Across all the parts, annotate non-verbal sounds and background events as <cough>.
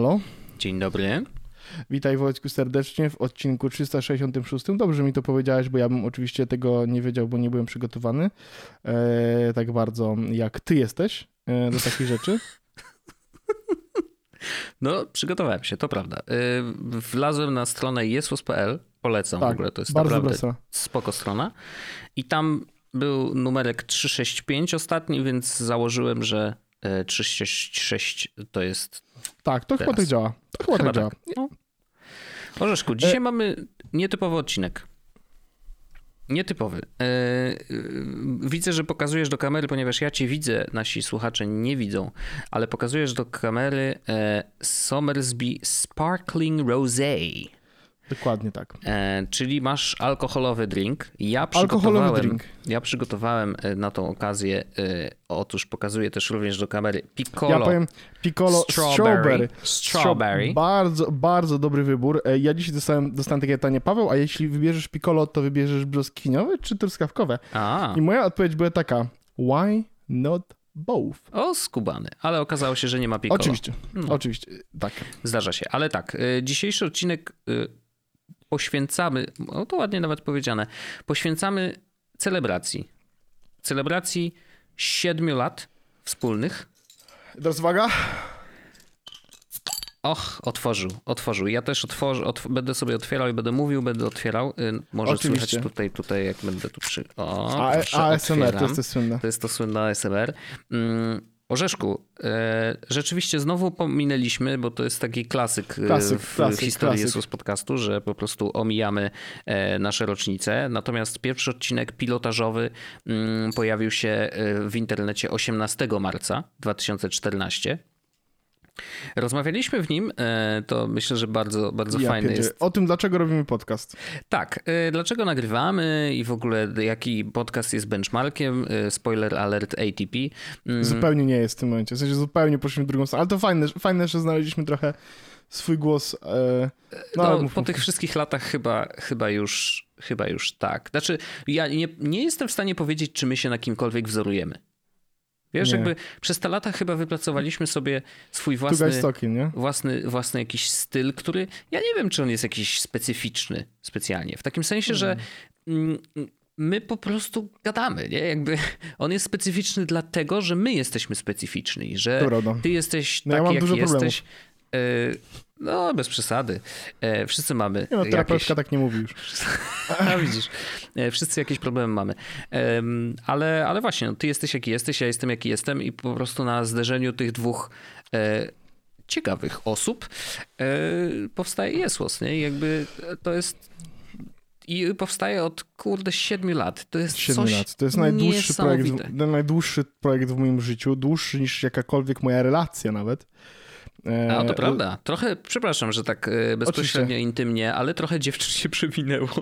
Halo? Dzień dobry. Witaj Wojtku serdecznie w odcinku 366. Dobrze mi to powiedziałeś, bo ja bym oczywiście tego nie wiedział, bo nie byłem przygotowany e, tak bardzo jak ty jesteś e, do takich <laughs> rzeczy. No, przygotowałem się, to prawda. E, wlazłem na stronę jesłos.pl, polecam Tak, w ogóle, to jest Bardzo dobra naprawdę strona. spoko strona. I tam był numerek 365 ostatni, więc założyłem, że e, 366 to jest Tak, to chyba tak działa. To chyba, tak działa. No. Orzeszku, dzisiaj E- mamy nietypowy odcinek. Nietypowy. E, e, widzę, że pokazujesz do kamery, ponieważ ja cię widzę, nasi słuchacze nie widzą, ale pokazujesz do kamery e, Somersby Sparkling Rosé. Dokładnie tak. E, czyli masz alkoholowy drink. Ja Alkoholowy przygotowałem, drink. Ja przygotowałem e, na tą okazję, e, otóż pokazuję też również do kamery Piccolo. Ja powiem Piccolo Strawberry. Strawberry. Strawberry. Bardzo, bardzo dobry wybór. E, Ja dzisiaj dostałem, dostałem takie pytanie, Paweł, a jeśli wybierzesz Piccolo, to wybierzesz brzoskwiniowe czy truskawkowe? A, I moja odpowiedź była taka, why not both? o skubany, ale okazało się, że nie ma Piccolo. Oczywiście, No. oczywiście, tak. Zdarza się, ale tak, y, dzisiejszy odcinek poświęcamy, no to ładnie nawet powiedziane, poświęcamy celebracji. Celebracji siedmiu lat wspólnych. Teraz uwaga. Och, otworzył, otworzył. Ja też otworzę, otw będę sobie otwierał i będę mówił, będę otwierał. Y, Może Oczywiście. słychać tutaj, tutaj, jak będę tu przy... O, A, proszę, ASMR, to jest to słynne. To jest to słynne ASMR. Mm, Orzeszku, e, rzeczywiście znowu pominęliśmy, bo to jest taki klasyk, e, Klasyk, w klasyk, historii klasyk. Jesus podcastu, że po prostu omijamy e, nasze rocznice. Natomiast pierwszy odcinek pilotażowy mm, pojawił się e, w internecie 18 marca 2014. Rozmawialiśmy w nim, e, to myślę, że bardzo, bardzo Ja fajny jest O tym, dlaczego robimy podcast. tak, y, dlaczego nagrywamy i w ogóle jaki podcast jest benchmarkiem? Y, Spoiler alert ATP. Mm, Zupełnie nie jest w tym momencie. W sensie zupełnie poszliśmy w drugą stronę. Ale to fajne, fajne że znaleźliśmy trochę swój głos. E, no, No, mów, po mów. tych wszystkich latach chyba, chyba, już, chyba już tak. Znaczy, ja nie, nie jestem w stanie powiedzieć, czy my się na kimkolwiek wzorujemy. Wiesz, Nie. jakby przez te lata chyba wypracowaliśmy sobie swój własny, talking, własny, własny jakiś styl, który ja nie wiem, czy on jest jakiś specyficzny specjalnie. W takim sensie, że mm, my po prostu gadamy, nie? Jakby <laughs> on jest specyficzny dlatego, że my jesteśmy specyficzni, że ty jesteś No taki, jak jesteś. E, No, bez przesady. E, Wszyscy mamy no, jakieś... terapeutka tak nie mówi już. <laughs> A, widzisz, E, wszyscy jakieś problemy mamy. Em, Ale, ale właśnie, no, ty jesteś jaki jesteś, ja jestem jaki jestem i po prostu na zderzeniu tych dwóch e, ciekawych osób e, powstaje Jesłos, nie? I jakby to jest... I powstaje od, kurde, siedmiu lat. To jest 7 coś lat. To jest najdłuższy projekt, najdłuższy projekt w moim życiu. Dłuższy niż jakakolwiek moja relacja nawet. E, A to prawda. Trochę, przepraszam, że tak e, bezpośrednio Oczywiście. intymnie, ale trochę dziewczyn się przewinęło. <laughs>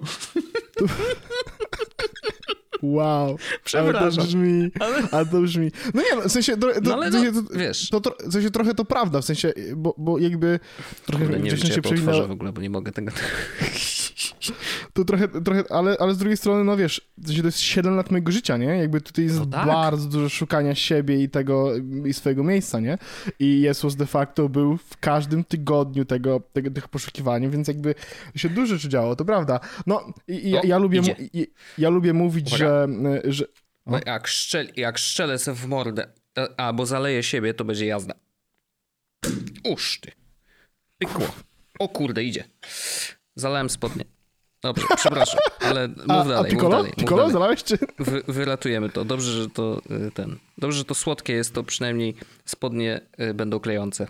Wow. Ale to Przepraszam. brzmi, Ale- ale to brzmi... No nie, no, w sensie... To, to, No ale w sensie no, to, wiesz. to, tro- w sensie trochę to prawda, w sensie, bo, bo jakby trochę Kurde, nie wiem, się ja to przewinęło, w ogóle, bo nie mogę tego... to trochę, trochę ale, ale z drugiej strony, no wiesz, to jest 7 lat mojego życia, nie? Jakby tutaj jest No tak. bardzo dużo szukania siebie i tego, i swojego miejsca, nie? I Jesus de facto był w każdym tygodniu tego, tego tych poszukiwań, więc jakby się dużo rzeczy działo, to prawda. No, i, i ja, O, ja, lubię, i, ja lubię mówić, Uwaga. że, że... No, jak, szczel, jak szczelę se w mordę, albo zaleję siebie, to będzie jazda. Uż ty. Pykło. O kurde, idzie. Zalałem spodnie. Dobrze, przepraszam, ale <laughs> mów A, dalej, a mów Piccolo? dalej. Mów Piccolo dalej. zalałeś, czy... Wy, wyratujemy to. Dobrze, że to y, ten. Dobrze, że to słodkie jest, to przynajmniej spodnie y, będą klejące.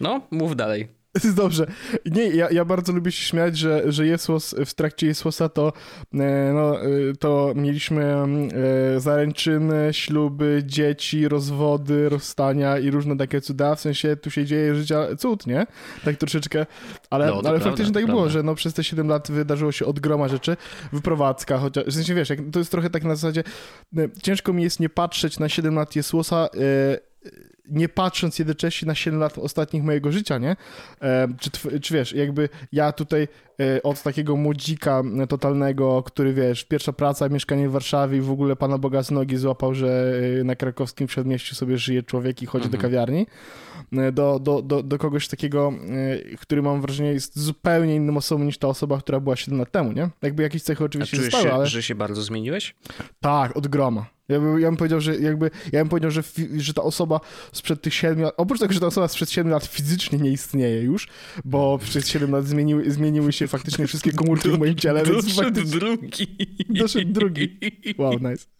No, mów dalej. <laughs> Jest dobrze. Nie, ja, ja bardzo lubię się śmiać, że, że Jesłos, w trakcie Jesłosa to, e, no, e, to mieliśmy e, zaręczyny, śluby, dzieci, rozwody, rozstania i różne takie cuda. W sensie tu się dzieje życia cud, nie? Tak troszeczkę. Ale, No, to ale prawda, faktycznie tak było, że no, przez te 7 lat wydarzyło się od groma rzeczy. Wyprowadzka, chociaż, w sensie wiesz, jak, to jest trochę tak na zasadzie, ciężko mi jest nie patrzeć na 7 lat Jesłosa e, nie patrząc jednocześnie na 7 lat ostatnich mojego życia, nie? E, czy, czy wiesz, jakby ja tutaj e, od takiego młodzika totalnego, który wiesz, pierwsza praca, mieszkanie w Warszawie i w ogóle Pana Boga z nogi złapał, że e, na krakowskim przedmieściu sobie żyje człowiek i chodzi mhm. do kawiarni, e, do, do, do, do kogoś takiego, e, który mam wrażenie jest zupełnie inną osobą niż ta osoba, która była 7 lat temu, nie? Jakby jakieś cechy oczywiście A zostały, się, ale... że się bardzo zmieniłeś? Tak, od groma. Ja bym, ja bym powiedział, że jakby, ja bym powiedział, że, że ta osoba sprzed tych 7 lat, oprócz tego, że ta osoba sprzed 7 lat fizycznie nie istnieje już, bo przez 7 lat zmieniły, zmieniły się faktycznie wszystkie komórki w moim ciele, <laughs> więc Doszedł drugi. Doszedł drugi. Wow, nice.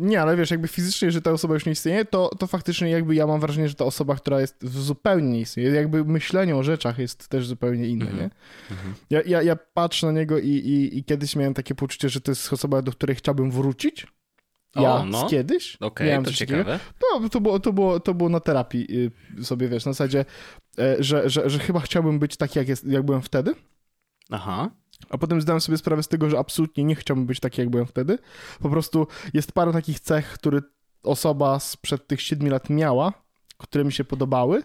Nie, ale wiesz, jakby fizycznie, że ta osoba już nie istnieje, to, to faktycznie jakby ja mam wrażenie, że ta osoba, która jest zupełnie nie istnieje, jakby myślenie o rzeczach jest też zupełnie inne, mm -hmm. nie? -hmm. Ja, ja, ja patrzę na niego i, i, i kiedyś miałem takie poczucie, że to jest osoba, do której chciałbym wrócić, ja o, no. kiedyś. Okej, okay, to ciekawe. No, to było, to, było, to było na terapii y, sobie, wiesz, na zasadzie, e, że, że, że chyba chciałbym być taki, jak, jest, jak byłem wtedy. Aha. A potem zdałem sobie sprawę z tego, że absolutnie nie chciałbym być taki, jak byłem wtedy. Po prostu jest parę takich cech, które osoba sprzed tych 7 lat miała, które mi się podobały,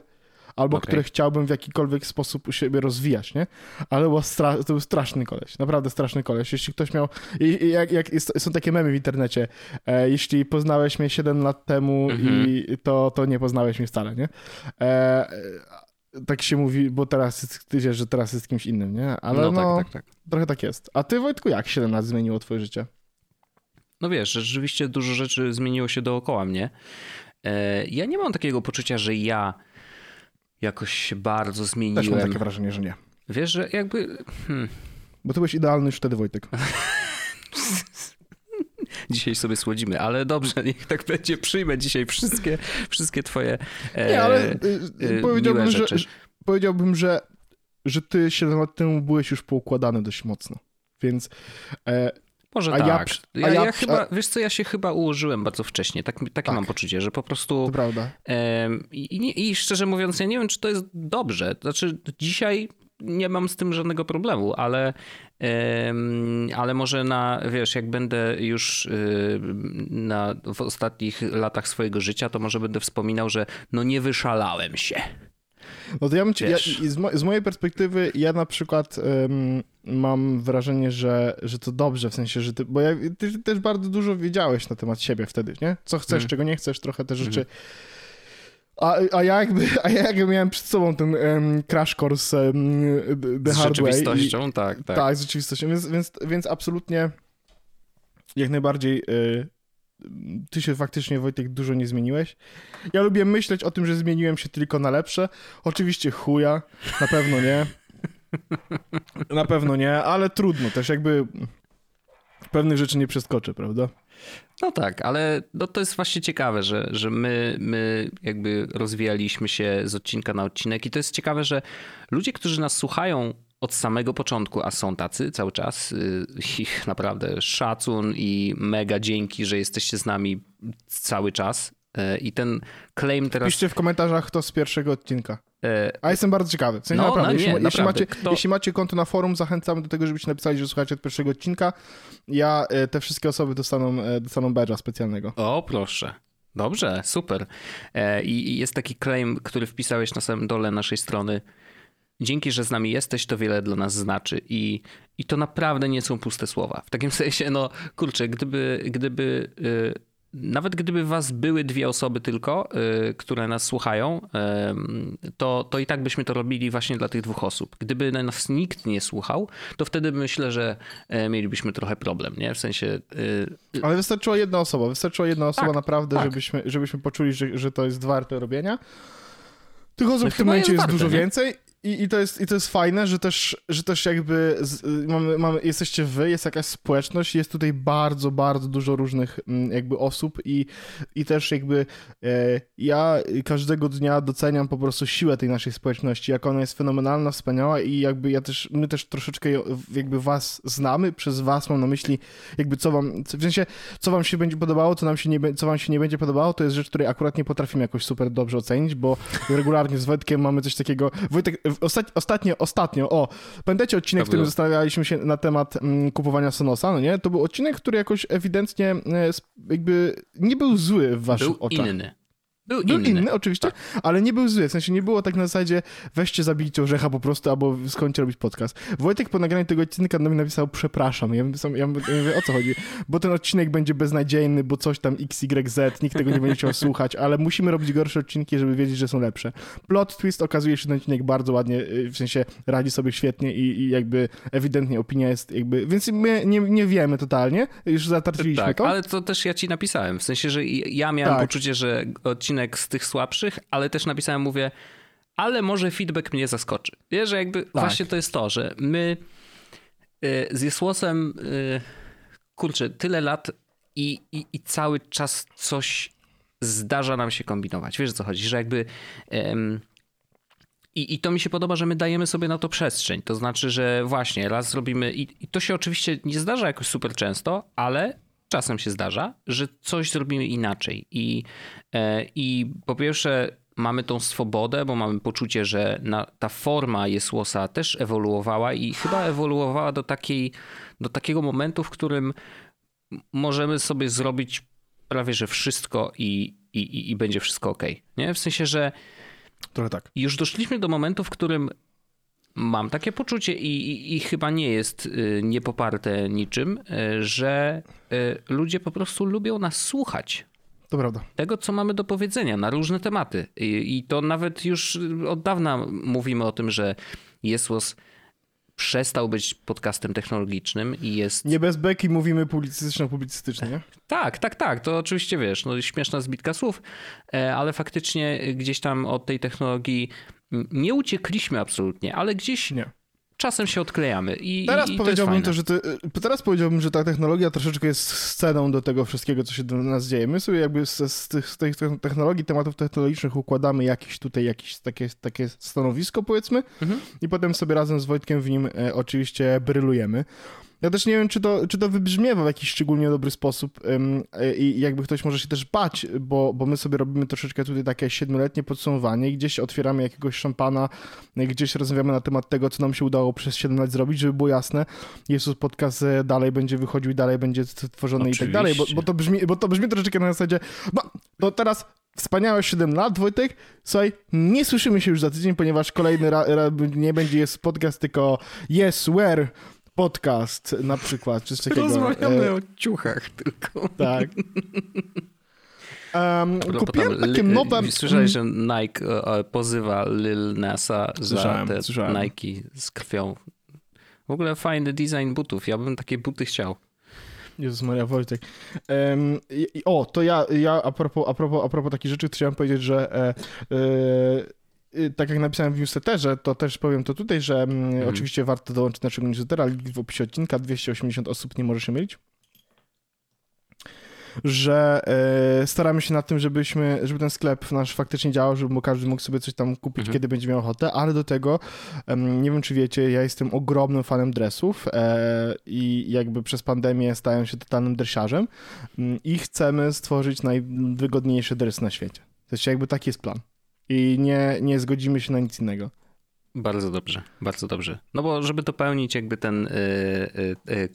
albo okay. które chciałbym w jakikolwiek sposób u siebie rozwijać, nie? Ale było stra- to był straszny koleś, naprawdę straszny koleś. Jeśli ktoś miał, i, jak, jak jest, są takie memy w internecie, e, jeśli poznałeś mnie 7 lat temu mm-hmm. i to, to nie poznałeś mnie wcale, nie? E, tak się mówi, bo teraz jest, ty wiesz, że teraz jest kimś innym, nie? Ale no, no tak, tak, tak. trochę tak jest. A ty, Wojtku, jak 7 lat zmieniło twoje życie? No wiesz, rzeczywiście dużo rzeczy zmieniło się dookoła mnie. E, ja nie mam takiego poczucia, że ja jakoś się bardzo zmieniłem. Też mam takie wrażenie, że nie. Wiesz, że jakby... Hmm. Bo ty byłeś idealny już wtedy, Wojtek. <laughs> dzisiaj sobie słodzimy, ale dobrze, <laughs> niech tak będzie, przyjmę dzisiaj wszystkie, wszystkie twoje e, Nie, ale y, y, powiedziałbym, że, powiedziałbym, że, że ty 7 lat temu byłeś już poukładany dość mocno, więc... E, może a tak. Ja, ja, ja, ja chyba, a... wiesz co, ja się chyba ułożyłem bardzo wcześnie. Tak, takie tak. mam poczucie, że po prostu... To prawda. E, i, I szczerze mówiąc, ja nie wiem, czy to jest dobrze. Znaczy, dzisiaj nie mam z tym żadnego problemu, ale, ale może na, wiesz, jak będę już y, na, w ostatnich latach swojego życia, to może będę wspominał, że no nie wyszalałem się. No to ja, ci, ja z, mo z, mojej perspektywy ja na przykład mam wrażenie, że, że to dobrze, w sensie, że ty, bo ja, ty też bardzo dużo wiedziałeś na temat siebie wtedy, nie? Co chcesz, mm. czego nie chcesz, trochę te rzeczy mm a, a, ja jakby, <laughs> a ja jakby miałem przed sobą ten um, crash course um, The z Hard rzeczywistością, tak, tak. Tak, z rzeczywistością, więc, więc, więc absolutnie jak najbardziej y, ty się faktycznie, Wojtek, dużo nie zmieniłeś. Ja lubię myśleć o tym, że zmieniłem się tylko na lepsze. Oczywiście chuja, na pewno nie. Na pewno nie, ale trudno też, jakby pewnych rzeczy nie przeskoczę, prawda? No tak, ale no to jest właśnie ciekawe, że, że my, my jakby rozwijaliśmy się z odcinka na odcinek i to jest ciekawe, że ludzie, którzy nas słuchają od samego początku, a są tacy cały czas, y, ich naprawdę szacun i mega dzięki, że jesteście z nami cały czas. Y, I ten claim teraz. Piszcie w komentarzach, kto z pierwszego odcinka. E, A jestem bardzo ciekawy. W sensie no, naprawdę, no, nie, jeśli, naprawdę. Jeśli, macie, Kto... jeśli macie konto na forum, zachęcamy do tego, żebyście napisali, że słuchacie od pierwszego odcinka. Ja, e, te wszystkie osoby dostaną, e, dostaną badge'a specjalnego. O, proszę. Dobrze, super. I jest taki claim, który wpisałeś na samym dole naszej strony. Dzięki, że z nami jesteś, to wiele dla nas znaczy. I, i to naprawdę nie są puste słowa. W takim <laughs> sensie, no kurczę, gdyby, gdyby nawet gdyby was były dwie osoby tylko, y, które nas słuchają, y, to, to i tak byśmy to robili właśnie dla tych dwóch osób. Gdyby nas nikt nie słuchał, to wtedy myślę, że e, mielibyśmy trochę problem, nie? W sensie... Y, Ale wystarczyła jedna osoba, wystarczyła jedna osoba tak, naprawdę, tak. Żebyśmy, żebyśmy poczuli, że, że to jest warte robienia. Tych osób no w tym momencie jest, jest dużo nie? więcej i, i, to jest, I to jest fajne, że też, że też jakby z, mamy, mamy, jesteście wy, jest jakaś społeczność, jest tutaj bardzo, bardzo dużo różnych mm, jakby osób i, i też jakby e, ja każdego dnia doceniam po prostu siłę tej naszej społeczności, jak ona jest fenomenalna, wspaniała i jakby ja też, my też troszeczkę jakby was znamy, przez was mam na myśli jakby co wam, w sensie co wam się będzie podobało, co nam się nie, co wam się nie będzie podobało, to jest rzecz, której akurat nie potrafimy jakoś super dobrze ocenić, bo regularnie z Wojtkiem mamy coś takiego, Wojtek, ostatnio, ostatnio, o, pamiętacie odcinek, w którym zastanawialiśmy się na temat mm, kupowania Sonosa, no nie? To był odcinek, który jakoś ewidentnie e, jakby nie był zły w waszych był oczach. Inny. Był, Był inny. inny, oczywiście, ale nie był zły. W sensie nie było tak na zasadzie weźcie, zabijcie orzecha po prostu, albo skończcie robić podcast. Wojtek po nagraniu tego odcinka do mnie napisał przepraszam. Ja, mówię, ja mówię, o co chodzi? Bo ten odcinek będzie beznadziejny, bo coś tam XYZ, nikt tego nie będzie chciał <laughs> słuchać, ale musimy robić gorsze odcinki, żeby wiedzieć, że są lepsze. Plot twist okazuje się, że ten odcinek bardzo ładnie, y, w sensie radzi sobie świetnie i, i jakby ewidentnie opinia jest jakby, więc my nie, nie wiemy totalnie, już zatarczyliśmy Tak, to. ale to też ja ci napisałem. W sensie, że ja miałem Tak. poczucie, że odcinek z tych słabszych, ale też napisałem, mówię, ale może feedback mnie zaskoczy. Wiesz, że jakby właśnie to jest to, że my y, z Jesłosem, y, kurczę, tyle lat i, i, i cały czas coś zdarza nam się kombinować. Wiesz o co chodzi, że jakby... em, i, I to mi się podoba, że my dajemy sobie na to przestrzeń. To znaczy, że właśnie raz zrobimy, i, i to się oczywiście nie zdarza jakoś super często, ale czasem się zdarza, że coś zrobimy inaczej. I, e, i po pierwsze, mamy tą swobodę, bo mamy poczucie, że na, ta forma Jesłosa też ewoluowała i chyba ewoluowała do, takiej, do takiego momentu, w którym możemy sobie zrobić prawie że wszystko i, i, i- i będzie wszystko ok. Nie? W sensie, że Trochę tak. już doszliśmy do momentu, w którym mam takie poczucie i, i, i chyba nie jest y, niepoparte niczym, y, że y, ludzie po prostu lubią nas słuchać. To prawda. Tego, co mamy do powiedzenia na różne tematy. I, i to nawet już od dawna mówimy o tym, że Jesłos przestał być podcastem technologicznym i jest. Nie bez beki mówimy publicystyczno-publicystycznie, nie? Tak, tak, tak. To oczywiście wiesz, no śmieszna zbitka słów, e, ale faktycznie gdzieś tam od tej technologii nie uciekliśmy absolutnie, ale gdzieś Nie. czasem się odklejamy. I, Teraz i, powiedziałbym to, że y, teraz powiedziałbym, że ta technologia troszeczkę jest sceną do tego wszystkiego, co się do nas dzieje. My sobie jakby z, z, tych, z tych technologii, tematów technologicznych układamy jakieś tutaj jakieś takie, takie stanowisko, powiedzmy, Mhm. i potem sobie razem z Wojtkiem w nim e, oczywiście brylujemy. Ja też nie wiem, czy to, czy to wybrzmiewa w jakiś szczególnie dobry sposób i jakby ktoś może się też bać, bo, bo my sobie robimy troszeczkę tutaj takie siedmioletnie podsumowanie i gdzieś otwieramy jakiegoś szampana, gdzieś rozmawiamy na temat tego, co nam się udało przez 7 lat zrobić, żeby było jasne. Jezus podcast e, dalej będzie wychodził i dalej będzie tworzony i tak dalej, bo, bo, to brzmi, bo to brzmi troszeczkę na zasadzie, no to teraz wspaniałe 7 lat, Wojtek, słuchaj, nie słyszymy się już za tydzień, ponieważ kolejny ra, ra, nie będzie jest podcast, tylko yes, where podcast na przykład, czy coś takiego. Rozmawiamy E, o ciuchach tylko. tak. Um, kupiłem tam, takie li- nowe... Słyszałeś, że Nike e, e, pozywa Lil Nasa za te słyszałem. Nike z krwią. W ogóle fajny design butów. Ja bym takie buty chciał. Jezus Maria Wojtek. Em, i, o, to ja, ja a, propos, a, propos, a propos takich rzeczy, chciałem powiedzieć, że e, e, e, tak jak napisałem w newsletterze, to też powiem to tutaj, że mm, Mhm. oczywiście warto dołączyć do naszego newslettera, link w opisie odcinka, 280 osób nie może się mylić. Że e, staramy się nad tym, żebyśmy, żeby ten sklep nasz faktycznie działał, żeby każdy mógł sobie coś tam kupić, Mhm. kiedy będzie miał ochotę, ale do tego, em, nie wiem czy wiecie, ja jestem ogromnym fanem dressów e, i jakby przez pandemię stałem się totalnym dresiarzem mm, i chcemy stworzyć najwygodniejszy dres na świecie. To jest jakby taki jest plan. I nie, nie zgodzimy się na nic innego. Bardzo dobrze, bardzo dobrze. No bo żeby dopełnić jakby ten y, y, y,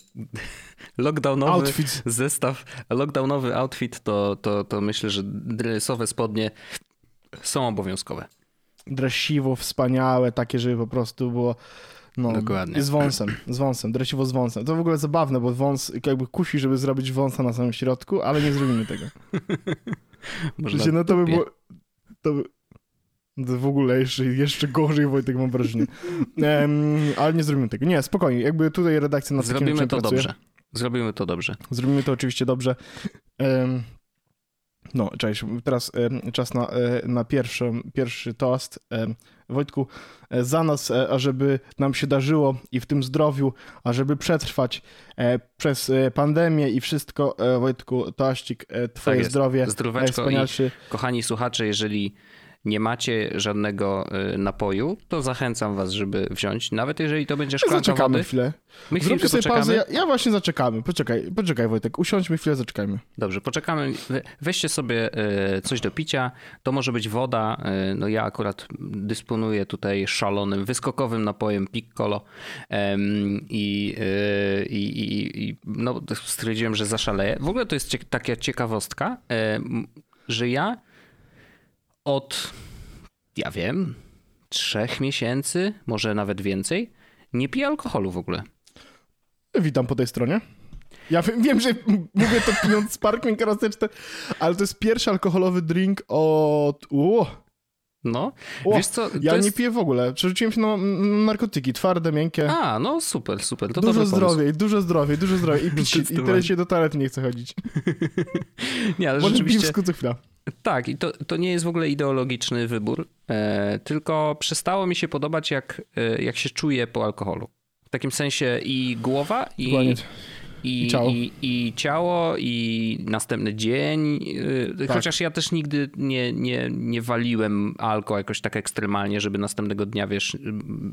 <laughs> lockdownowy Outfit. zestaw, lockdownowy outfit, to, to, to myślę, że dresowe spodnie są obowiązkowe. Dresiwo, wspaniałe, takie, żeby po prostu było no, Dokładnie. z wąsem, z wąsem, dresiwo z wąsem. To w ogóle zabawne, bo wąs jakby kusi, żeby zrobić wąsa na samym środku, ale nie zrobimy tego. <laughs> Można Wiecie, no to by było... To by... W ogóle jeszcze, jeszcze gorzej, Wojtek, mam wrażenie. <laughs> Em, ale nie zrobimy tego. Nie, spokojnie. Jakby tutaj redakcja nad Zrobimy to pracuje. dobrze. Zrobimy to dobrze. Zrobimy to oczywiście dobrze. Em, no, cześć. Teraz em, czas na, e, na pierwszy, pierwszy toast. Wojtku, e, za nas, e, ażeby nam się darzyło i w tym zdrowiu, ażeby przetrwać przez pandemię i wszystko, Wojtku, toaścik, twoje jest. zdrowie. Zdróweczko i kochani słuchacze, jeżeli nie macie żadnego y, napoju, to zachęcam was, żeby wziąć, nawet jeżeli to będzie szklanka Zaczekamy wody. chwilę. My chwilkę sobie pauzę. Ja, ja właśnie zaczekamy. Poczekaj, poczekaj Wojtek. Usiądźmy chwilę, zaczekajmy. Dobrze, poczekamy. We- Weźcie sobie e, coś do picia. To może być woda. E, No ja akurat dysponuję tutaj szalonym, wyskokowym napojem Piccolo i, i, i, i no, stwierdziłem, że zaszaleję. W ogóle to jest cie- taka ciekawostka, że ja od, ja wiem, trzech miesięcy, może nawet więcej, nie piję alkoholu w ogóle. Witam po tej stronie. Ja wiem, że mówię to pijąc sparkling karasteczne, ale to jest pierwszy alkoholowy drink od... Uuu. No, o, wiesz co? Ja jest... nie piję w ogóle. Przerzuciłem się na narkotyki, twarde, miękkie. A, no super, super. To dużo zdrowiej, dużo zdrowiej, dużo zdrowiej. I, <laughs> i, i tyle się do toalety nie chce chodzić. <laughs> nie, ale Może rzeczywiście... piwsku co chwila. Tak, i to, to nie jest w ogóle ideologiczny wybór, e, tylko przestało mi się podobać, jak, e, jak się czuję po alkoholu. W takim sensie i głowa, i, i, I, ciało. I, I, ciało, i następny dzień. Y, tak. Chociaż ja też nigdy nie, nie, nie waliłem alko jakoś tak ekstremalnie, żeby następnego dnia, wiesz,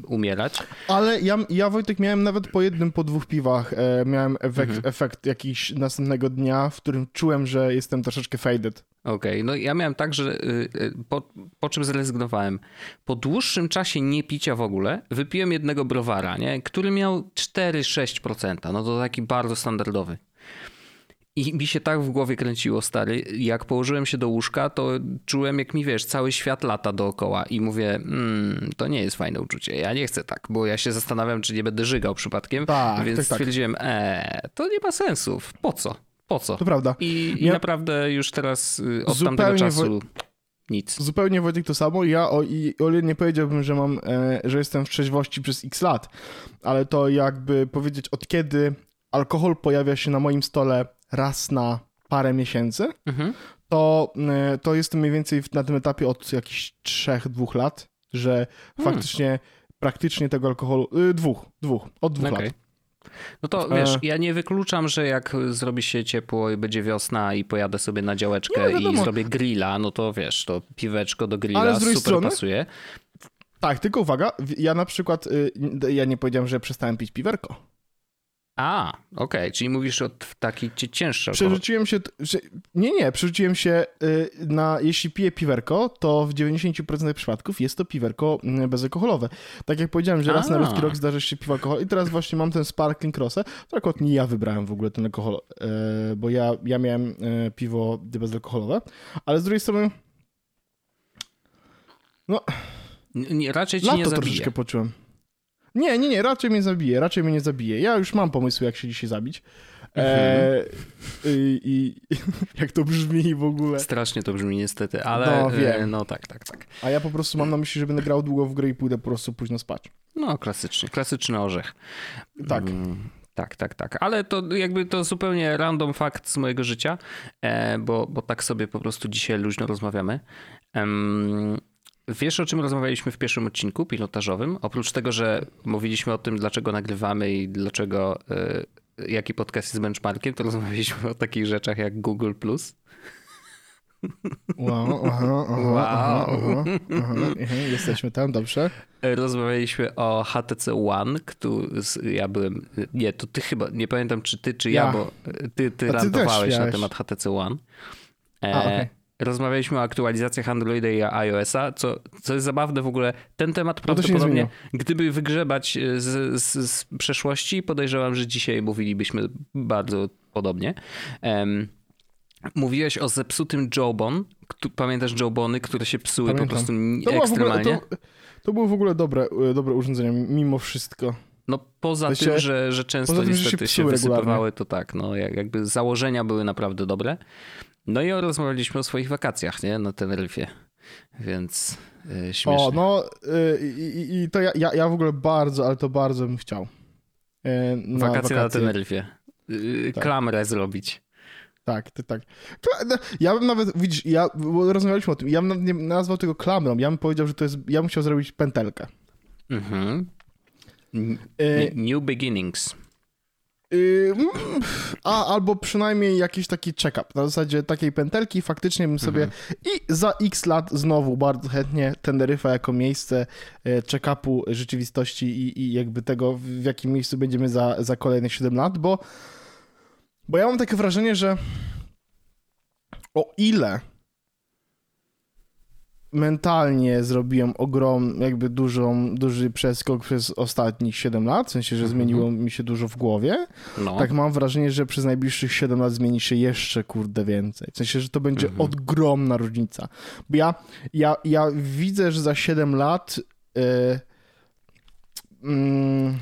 umierać. Ale ja, ja Wojtek, miałem nawet po jednym, po dwóch piwach, e, miałem efekt, mhm. efekt jakiś następnego dnia, w którym czułem, że jestem troszeczkę faded. Okej, okay. no ja miałem tak, że y, y, po, po, czym zrezygnowałem. Po dłuższym czasie nie picia w ogóle, wypiłem jednego browara, nie? który miał 4-6%. No to taki bardzo standardowy. I mi się tak w głowie kręciło, stary. Jak położyłem się do łóżka, to czułem, jak mi wiesz, cały świat lata dookoła. I mówię, mm, to nie jest fajne uczucie. Ja nie chcę tak, bo ja się zastanawiam, czy nie będę żygał przypadkiem. Tak, więc tak, tak. stwierdziłem, e, to nie ma sensu. Po co? Po co? To prawda. I, ja... i naprawdę już teraz y, od Zupełnie tamtego czasu... Nic. Zupełnie Wojtek to samo. Ja o, i, o ile nie powiedziałbym, że mam, e, że jestem w trzeźwości przez x lat, ale to jakby powiedzieć od kiedy alkohol pojawia się na moim stole raz na parę miesięcy, mhm. to, e, to jestem mniej więcej na tym etapie od jakichś trzech, dwóch lat, że hmm. faktycznie praktycznie tego alkoholu, y, dwóch, dwóch, od dwóch okay. lat. No to wiesz, ja nie wykluczam, że jak zrobi się ciepło i będzie wiosna i pojadę sobie na działeczkę i zrobię grilla, no to wiesz, to piweczko do grilla super strony, pasuje. Tak, tylko uwaga, ja na przykład, y, ja nie powiedziałem, że przestałem pić piwerko. A, okej, okay. czyli mówisz o taki cięższy Przerzuciłem się, nie, nie, przerzuciłem się y, na, jeśli piję piwerko, to w 90% przypadków jest to piwerko mm, bezalkoholowe. Tak jak powiedziałem, że A. raz na ruski rok zdarzy się piwo alkohol i teraz właśnie mam ten Sparkling Crossę, to akurat nie ja wybrałem w ogóle ten alkohol, y, bo ja, ja miałem y, piwo bezalkoholowe, ale z drugiej strony no... Nie, raczej ci nie zabije. troszeczkę poczułem. Nie, nie, nie, raczej mnie zabije, raczej mnie nie zabije. Ja już mam pomysł, jak się dzisiaj zabić. E, i, i, <laughs> jak to brzmi w ogóle. Strasznie to brzmi niestety, ale no, wiem. no tak, tak, tak. A ja po prostu mam na myśli, że będę grał długo w grę i pójdę po prostu późno spać. No, klasycznie, klasyczny orzech. Tak. Mm, tak, tak, tak. Ale to jakby to zupełnie random fakt z mojego życia, e, bo, bo tak sobie po prostu dzisiaj luźno rozmawiamy. Wiesz, o czym rozmawialiśmy w pierwszym odcinku pilotażowym? Oprócz tego, że mówiliśmy o tym, dlaczego nagrywamy i dlaczego, y, jaki podcast jest benchmarkiem, to rozmawialiśmy o takich rzeczach jak Google+. Wow, aha, aha, wow. Aha, aha, jesteśmy tam, dobrze. Rozmawialiśmy o HTC One, który ja byłem, nie, to ty chyba, nie pamiętam czy ty, czy ja, ja bo ty, ty, ty rantowałeś na temat HTC One. E, A, okay rozmawialiśmy o aktualizacjach Androida i iOS-a, co, co jest zabawne w ogóle. Ten temat no prawdopodobnie, gdyby wygrzebać e, z, z, z, przeszłości, podejrzewam, że dzisiaj mówilibyśmy bardzo podobnie. Um, mówiłeś o zepsutym Jobon. Pamiętasz Jobony, które się psuły Pamiętam. po prostu to ekstremalnie? Ogóle, to, to były w ogóle dobre, e, dobre urządzenia, mimo wszystko. No poza tym, że, że często tym, niestety że się, się wysypywały, to tak, no jakby założenia były naprawdę dobre. No i rozmawialiśmy o swoich wakacjach, nie? Na Teneryfie. Więc yy, śmiesznie. O, no yy, i, to ja, ja, ja w ogóle bardzo, ale to bardzo bym chciał. Yy, na wakacje, wakacje, na Teneryfie. Tak. Klamrę zrobić. Tak, ty, tak. No, ja bym nawet, widzisz, ja, rozmawialiśmy o tym, ja bym nie nazwał tego klamrą, ja bym powiedział, że to jest, ja bym chciał zrobić pętelkę. Mhm. New beginnings. Yy, a albo przynajmniej jakiś taki check-up. Na zasadzie takiej pętelki faktycznie bym sobie mhm. i za x lat znowu bardzo chętnie Teneryfa jako miejsce e, check-upu rzeczywistości i, i jakby tego, w jakim miejscu będziemy za, za kolejne 7 lat, bo, bo ja mam takie wrażenie, że o ile mentalnie zrobiłem ogrom, jakby dużą, duży przeskok przez ostatnich 7 lat, w sensie, że Mhm. zmieniło mi się dużo w głowie. No. Tak mam wrażenie, że przez najbliższych 7 lat zmieni się jeszcze, kurde, więcej. W sensie, że to będzie Mhm. ogromna różnica. Bo ja, ja, ja widzę, że za 7 lat e, mm,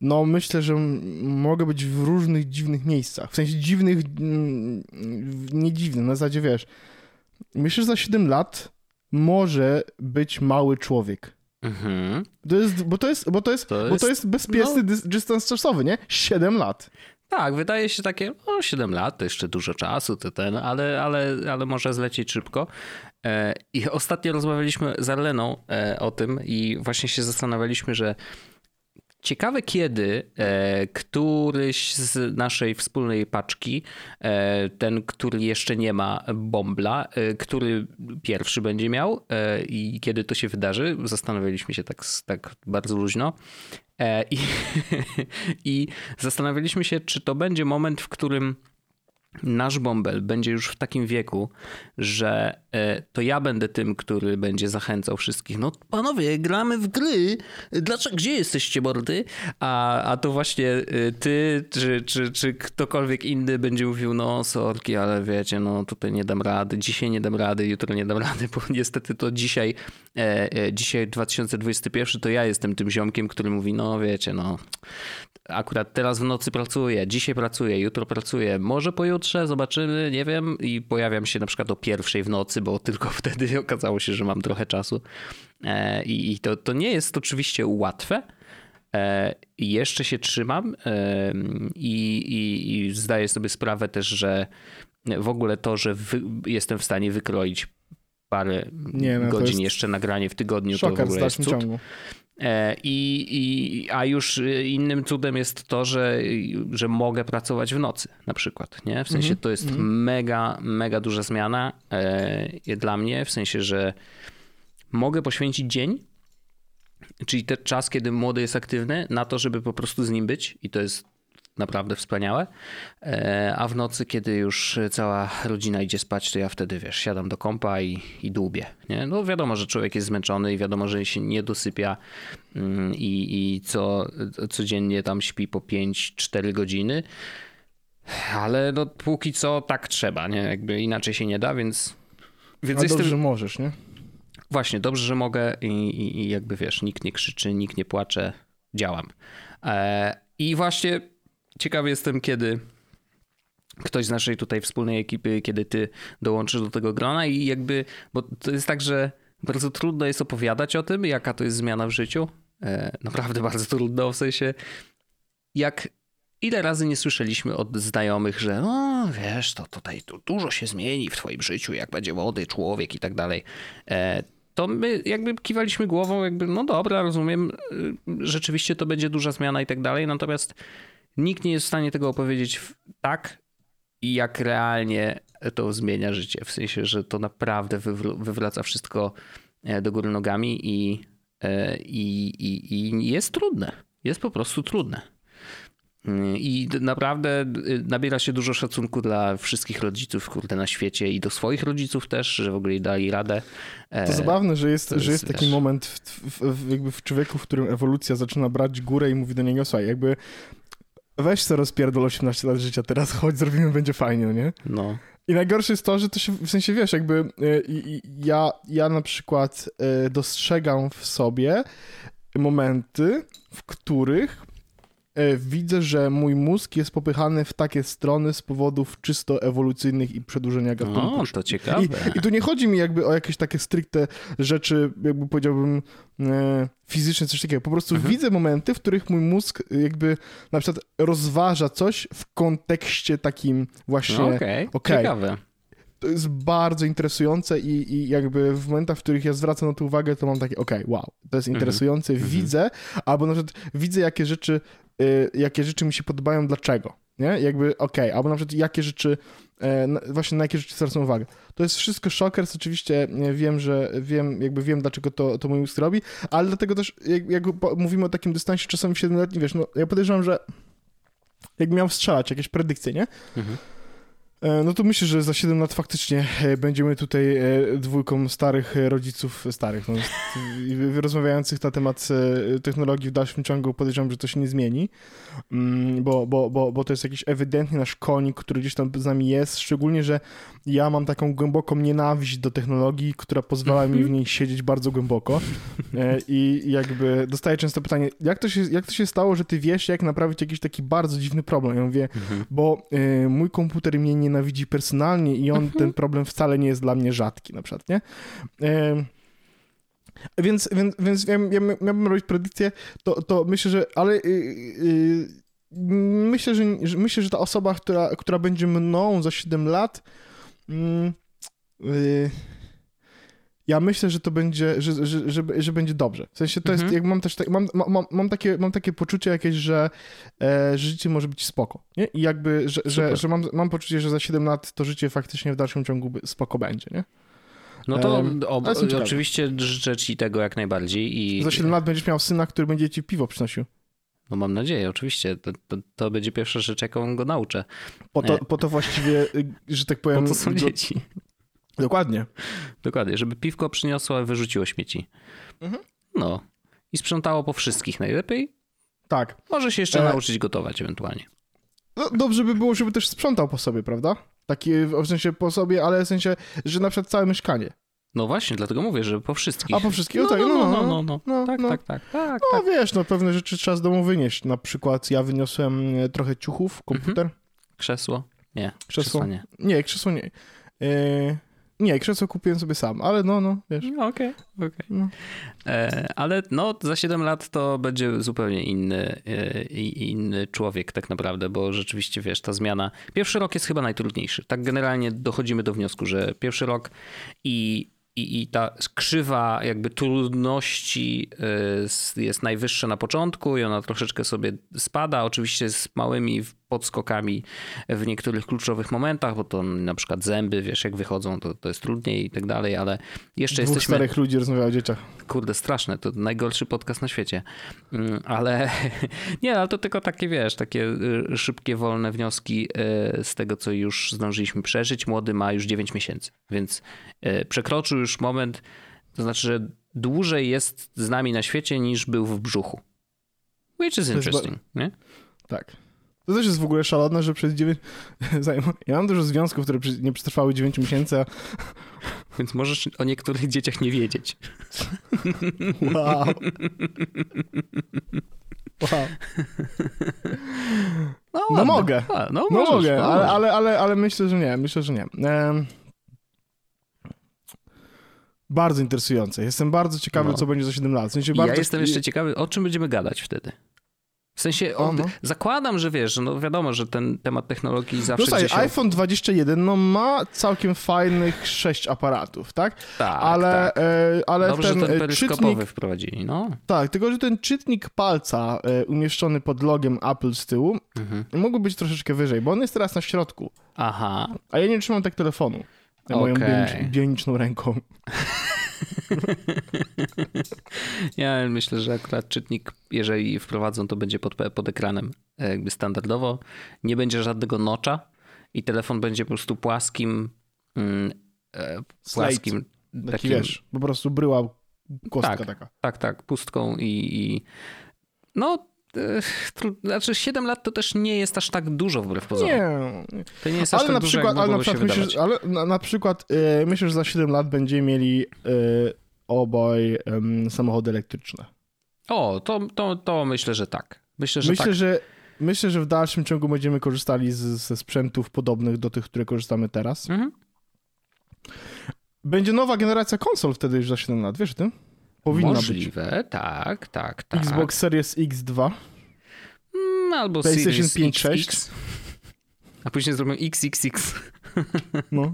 no myślę, że mogę być w różnych dziwnych miejscach. W sensie dziwnych, mm, nie dziwnych, na zasadzie wiesz. Myślę, że za 7 lat może być mały człowiek. Mhm. To jest, bo to jest, bo to jest, To bo jest- to jest bezpieczny no. dys- dystans czasowy, nie? 7 lat. Tak, wydaje się takie, o 7 lat, to jeszcze dużo czasu, to ten, ale, ale, ale może zlecieć szybko. E, I ostatnio rozmawialiśmy z Arleną e, o tym i właśnie się zastanawialiśmy, że ciekawe kiedy e, któryś z naszej wspólnej paczki, e, ten, który jeszcze nie ma bombla, e, który pierwszy będzie miał e, i kiedy to się wydarzy, zastanawialiśmy się tak, tak bardzo luźno. E, I, <laughs> I zastanawialiśmy się, czy to będzie moment, w którym nasz bąbel będzie już w takim wieku, że e, to ja będę tym, który będzie zachęcał wszystkich. No panowie, gramy w gry. Dlaczego, gdzie jesteście, mordy? A, a to właśnie e, ty, czy, czy, czy ktokolwiek inny będzie mówił, no sorki, ale wiecie, no tutaj nie dam rady, dzisiaj nie dam rady, jutro nie dam rady, bo <laughs> niestety to dzisiaj, e, e, dzisiaj 2021, to ja jestem tym ziomkiem, który mówi, no wiecie, no akurat teraz w nocy pracuję, dzisiaj pracuję, jutro pracuję, może pojutrze, zobaczymy, nie wiem i pojawiam się na przykład o pierwszej w nocy, bo tylko <laughs> wtedy okazało się, że mam trochę czasu E, i, to, to nie jest oczywiście łatwe, E, jeszcze się trzymam e, i, i, i zdaję sobie sprawę też, że w ogóle to, że wy, jestem w stanie wykroić parę Nie, no godzin jeszcze nagranie w tygodniu, to w ogóle jest cud. ciągu. E, I, i, a już innym cudem jest to, że, że mogę pracować w nocy na przykład. Nie? W sensie Mhm, to jest mhm. mega, mega duża zmiana e, dla mnie, w sensie, że mogę poświęcić dzień, czyli ten czas, kiedy młody jest aktywny, na to, żeby po prostu z nim być i to jest naprawdę wspaniałe. E, A w nocy, kiedy już cała rodzina idzie spać, to ja wtedy, wiesz, siadam do kompa i, i dłubię. Nie? No wiadomo, że człowiek jest zmęczony i wiadomo, że się nie dosypia mm, i, i co, codziennie tam śpi po 5-4 godziny. Ale no póki co tak trzeba, nie? Jakby inaczej się nie da, więc... Więc A jestem... dobrze, że możesz, nie? Właśnie, dobrze, że mogę i, i, i jakby wiesz, nikt nie krzyczy, nikt nie płacze, działam. E, I właśnie ciekawy jestem, kiedy ktoś z naszej tutaj wspólnej ekipy, kiedy ty dołączysz do tego grona i jakby, bo to jest tak, że bardzo trudno jest opowiadać o tym, jaka to jest zmiana w życiu. E, naprawdę <laughs> bardzo trudno, w sensie jak ile razy nie słyszeliśmy od znajomych, że no wiesz, to tutaj tu dużo się zmieni w twoim życiu, jak będzie młody człowiek i tak dalej. E, to my jakby kiwaliśmy głową, jakby no dobra, rozumiem, y, rzeczywiście to będzie duża zmiana i tak dalej, natomiast nikt nie jest w stanie tego opowiedzieć tak, jak realnie to zmienia życie. W sensie, że to naprawdę wywr- wywraca wszystko e, do góry nogami i, e, i, i, i jest trudne. Jest po prostu trudne. Mm, I naprawdę y, nabiera się dużo szacunku dla wszystkich rodziców, kurde, na świecie i do swoich rodziców też, że w ogóle dali radę. E, To zabawne, że jest, to że jest, jest taki wiesz- moment w, w, w, jakby w człowieku, w którym ewolucja zaczyna brać górę i mówi do niego, słuchaj, jakby weź co rozpierdol 18 lat życia, teraz chodź, zrobimy, będzie fajnie, no nie? No. I najgorsze jest to, że to się, w sensie wiesz, jakby e, ja, ja na przykład e, dostrzegam w sobie momenty, w których widzę, że mój mózg jest popychany w takie strony z powodów czysto ewolucyjnych i przedłużenia gatunku. O, to ciekawe. I, I tu nie chodzi mi jakby o jakieś takie stricte rzeczy, jakby powiedziałbym, e, fizyczne, coś takiego. Po prostu Mhm. widzę momenty, w których mój mózg jakby na przykład rozważa coś w kontekście takim właśnie... No, Okej, okej. ciekawe. To jest bardzo interesujące i, i jakby w momentach, w których ja zwracam na to uwagę, to mam takie, okej, wow, to jest Mhm. interesujące, Mhm. widzę, albo na przykład widzę, jakie rzeczy, y, jakie rzeczy mi się podobają, dlaczego, nie? Jakby, okej, albo na przykład jakie rzeczy, e, właśnie na jakie rzeczy zwracam uwagę. To jest wszystko szokers, oczywiście wiem, że wiem, jakby wiem, dlaczego to, to mój mózg robi, ale dlatego też, jak, jak mówimy o takim dystansie czasami 7-letnim, wiesz, no ja podejrzewam, że jak miał strzelać jakieś predykcje, nie? Mhm. E, no to myślę, że za 7 lat faktycznie e, będziemy tutaj e, dwójką starych rodziców, starych, no, rozmawiających na temat technologii w dalszym ciągu. Podejrzewam, że to się nie zmieni, mm, bo, bo, bo, bo to jest jakiś ewidentnie nasz konik, który gdzieś tam z nami jest, szczególnie, że ja mam taką głęboką nienawiść do technologii, która pozwala mi w mhm. niej siedzieć bardzo głęboko i jakby dostaję często pytanie, jak to się, jak to się stało, że ty wiesz, jak naprawić jakiś taki bardzo dziwny problem? Ja mówię, mhm. bo mój komputer mnie nie nienawidzi personalnie i on, mhm. ten problem wcale nie jest dla mnie rzadki na przykład, nie? Więc, więc, więc ja, ja miałbym robić predykcję, to, to myślę, że, ale yy, yy, myślę, że, że, myślę, że ta osoba, która, która będzie mną za 7 lat, yy, ja myślę, że to będzie, że, że, że, że będzie dobrze. W sensie to mhm. jest, jak mam też, mam, mam, mam, takie, mam takie poczucie jakieś, że, e, życie może być spoko, nie? I jakby, że, że, że mam, mam poczucie, że za 7 lat to życie faktycznie w dalszym ciągu spoko będzie, nie? No to um, ob, oczywiście życzę ci tego jak najbardziej i... Za 7 lat będziesz miał syna, który będzie ci piwo przynosił. No mam nadzieję, oczywiście. To, to, to, będzie pierwsza rzecz, jaką go nauczę. Po to, po to właściwie, y, że tak powiem... Po to są dzieci. Dokładnie. Dokładnie, żeby piwko przyniosło, a wyrzuciło śmieci. Mhm. No. I sprzątało po wszystkich najlepiej. Tak. Może się jeszcze e... nauczyć gotować ewentualnie. No, dobrze by było, żeby też sprzątał po sobie, prawda? Taki w sensie po sobie, ale w sensie, że na przykład całe mieszkanie. No właśnie, dlatego mówię, że po wszystkich. A po wszystkich? No, tak, no, no, no, no, no, no. Tak, tak, tak, tak. No tak. wiesz, no pewne rzeczy trzeba z domu wynieść. Na przykład ja wyniosłem e, trochę ciuchów, komputer. Mhm. Krzesło? Nie. Krzesło, krzesło nie. Nie, krzesło nie. Yy... Nie, krzesło kupiłem sobie sam, ale no, no, wiesz. No, okej, okay, okej. Okay. No. E, ale no, za 7 lat to będzie zupełnie inny, e, inny człowiek tak naprawdę, bo rzeczywiście, wiesz, ta zmiana... Pierwszy rok jest chyba najtrudniejszy. Tak generalnie dochodzimy do wniosku, że pierwszy rok i i, i ta krzywa jakby trudności y, jest najwyższa na początku i ona troszeczkę sobie spada, oczywiście z małymi podskokami w niektórych kluczowych momentach, bo to na przykład zęby, wiesz, jak wychodzą, to, to jest trudniej i tak dalej, ale jeszcze Dwóch jesteśmy... starych ludzi rozmawia o dzieciach. Kurde, straszne, to najgorszy podcast na świecie. Mm, ale <laughs> nie, ale to tylko takie, wiesz, takie y, szybkie, wolne wnioski y, z tego, co już zdążyliśmy przeżyć. Młody ma już 9 miesięcy, więc y, przekroczył już moment, to znaczy, że dłużej jest z nami na świecie niż był w brzuchu. Which is interesting, nie? Tak. To też jest w ogóle szalone, że przez 9... <laughs> Ja mam dużo związków, które nie przetrwały 9 miesięcy, a... <laughs> Więc możesz o niektórych dzieciach nie wiedzieć. <laughs> Wow. Wow. No, no mogę. A, no, no możesz, mogę, ale, ale, ale, ale myślę, że nie. Myślę, że nie. Um, bardzo interesujące. Jestem bardzo ciekawy, no. co będzie za 7 lat. W sensie bardzo... Ja jestem jeszcze ciekawy, o czym będziemy gadać wtedy. W sensie o, no. zakładam, że wiesz, no wiadomo, że ten temat technologii zawsze no, gdzieś... iPhone 21 no, ma całkiem fajnych sześć aparatów, tak? Tak, ale, tak. E, ale Dobrze, ten, ten e, czytnik... wprowadzili, no. Tak, tylko że ten czytnik palca e, umieszczony pod logiem Apple z tyłu mhm. mógłby być troszeczkę wyżej, bo on jest teraz na środku. Aha. A ja nie trzymam tak telefonu. Okay. Moją bioniczną ręką. <laughs> <laughs> ja myślę, że akurat czytnik, jeżeli wprowadzą, to będzie pod, pod ekranem e, jakby standardowo. Nie będzie żadnego nocza i telefon będzie po prostu płaskim mm, e, płaskim Slate. takim... wiesz, po prostu bryła kostka tak, taka. Tak, tak, pustką i, i no znaczy 7 lat to też nie jest aż tak dużo wbrew pozorom. Nie. To nie jest aż ale tak na dużo, przykład, ale na przykład, myślisz, ale na, na przykład yy, myślę, że za 7 lat będziemy mieli yy, obaj yy, samochody elektryczne. O, to, to, to myślę, że tak. Myślę, że myślę, tak. Że, myślę, że w dalszym ciągu będziemy korzystali z, ze sprzętów podobnych do tych, które korzystamy teraz. Mhm. Będzie nowa generacja konsol wtedy już za 7 lat, wiesz o tym? Powinna Możliwe, być. tak, tak, tak. Xbox Series X2. Mm, albo PlayStation Series 5, 6. A później zrobią XXX. No.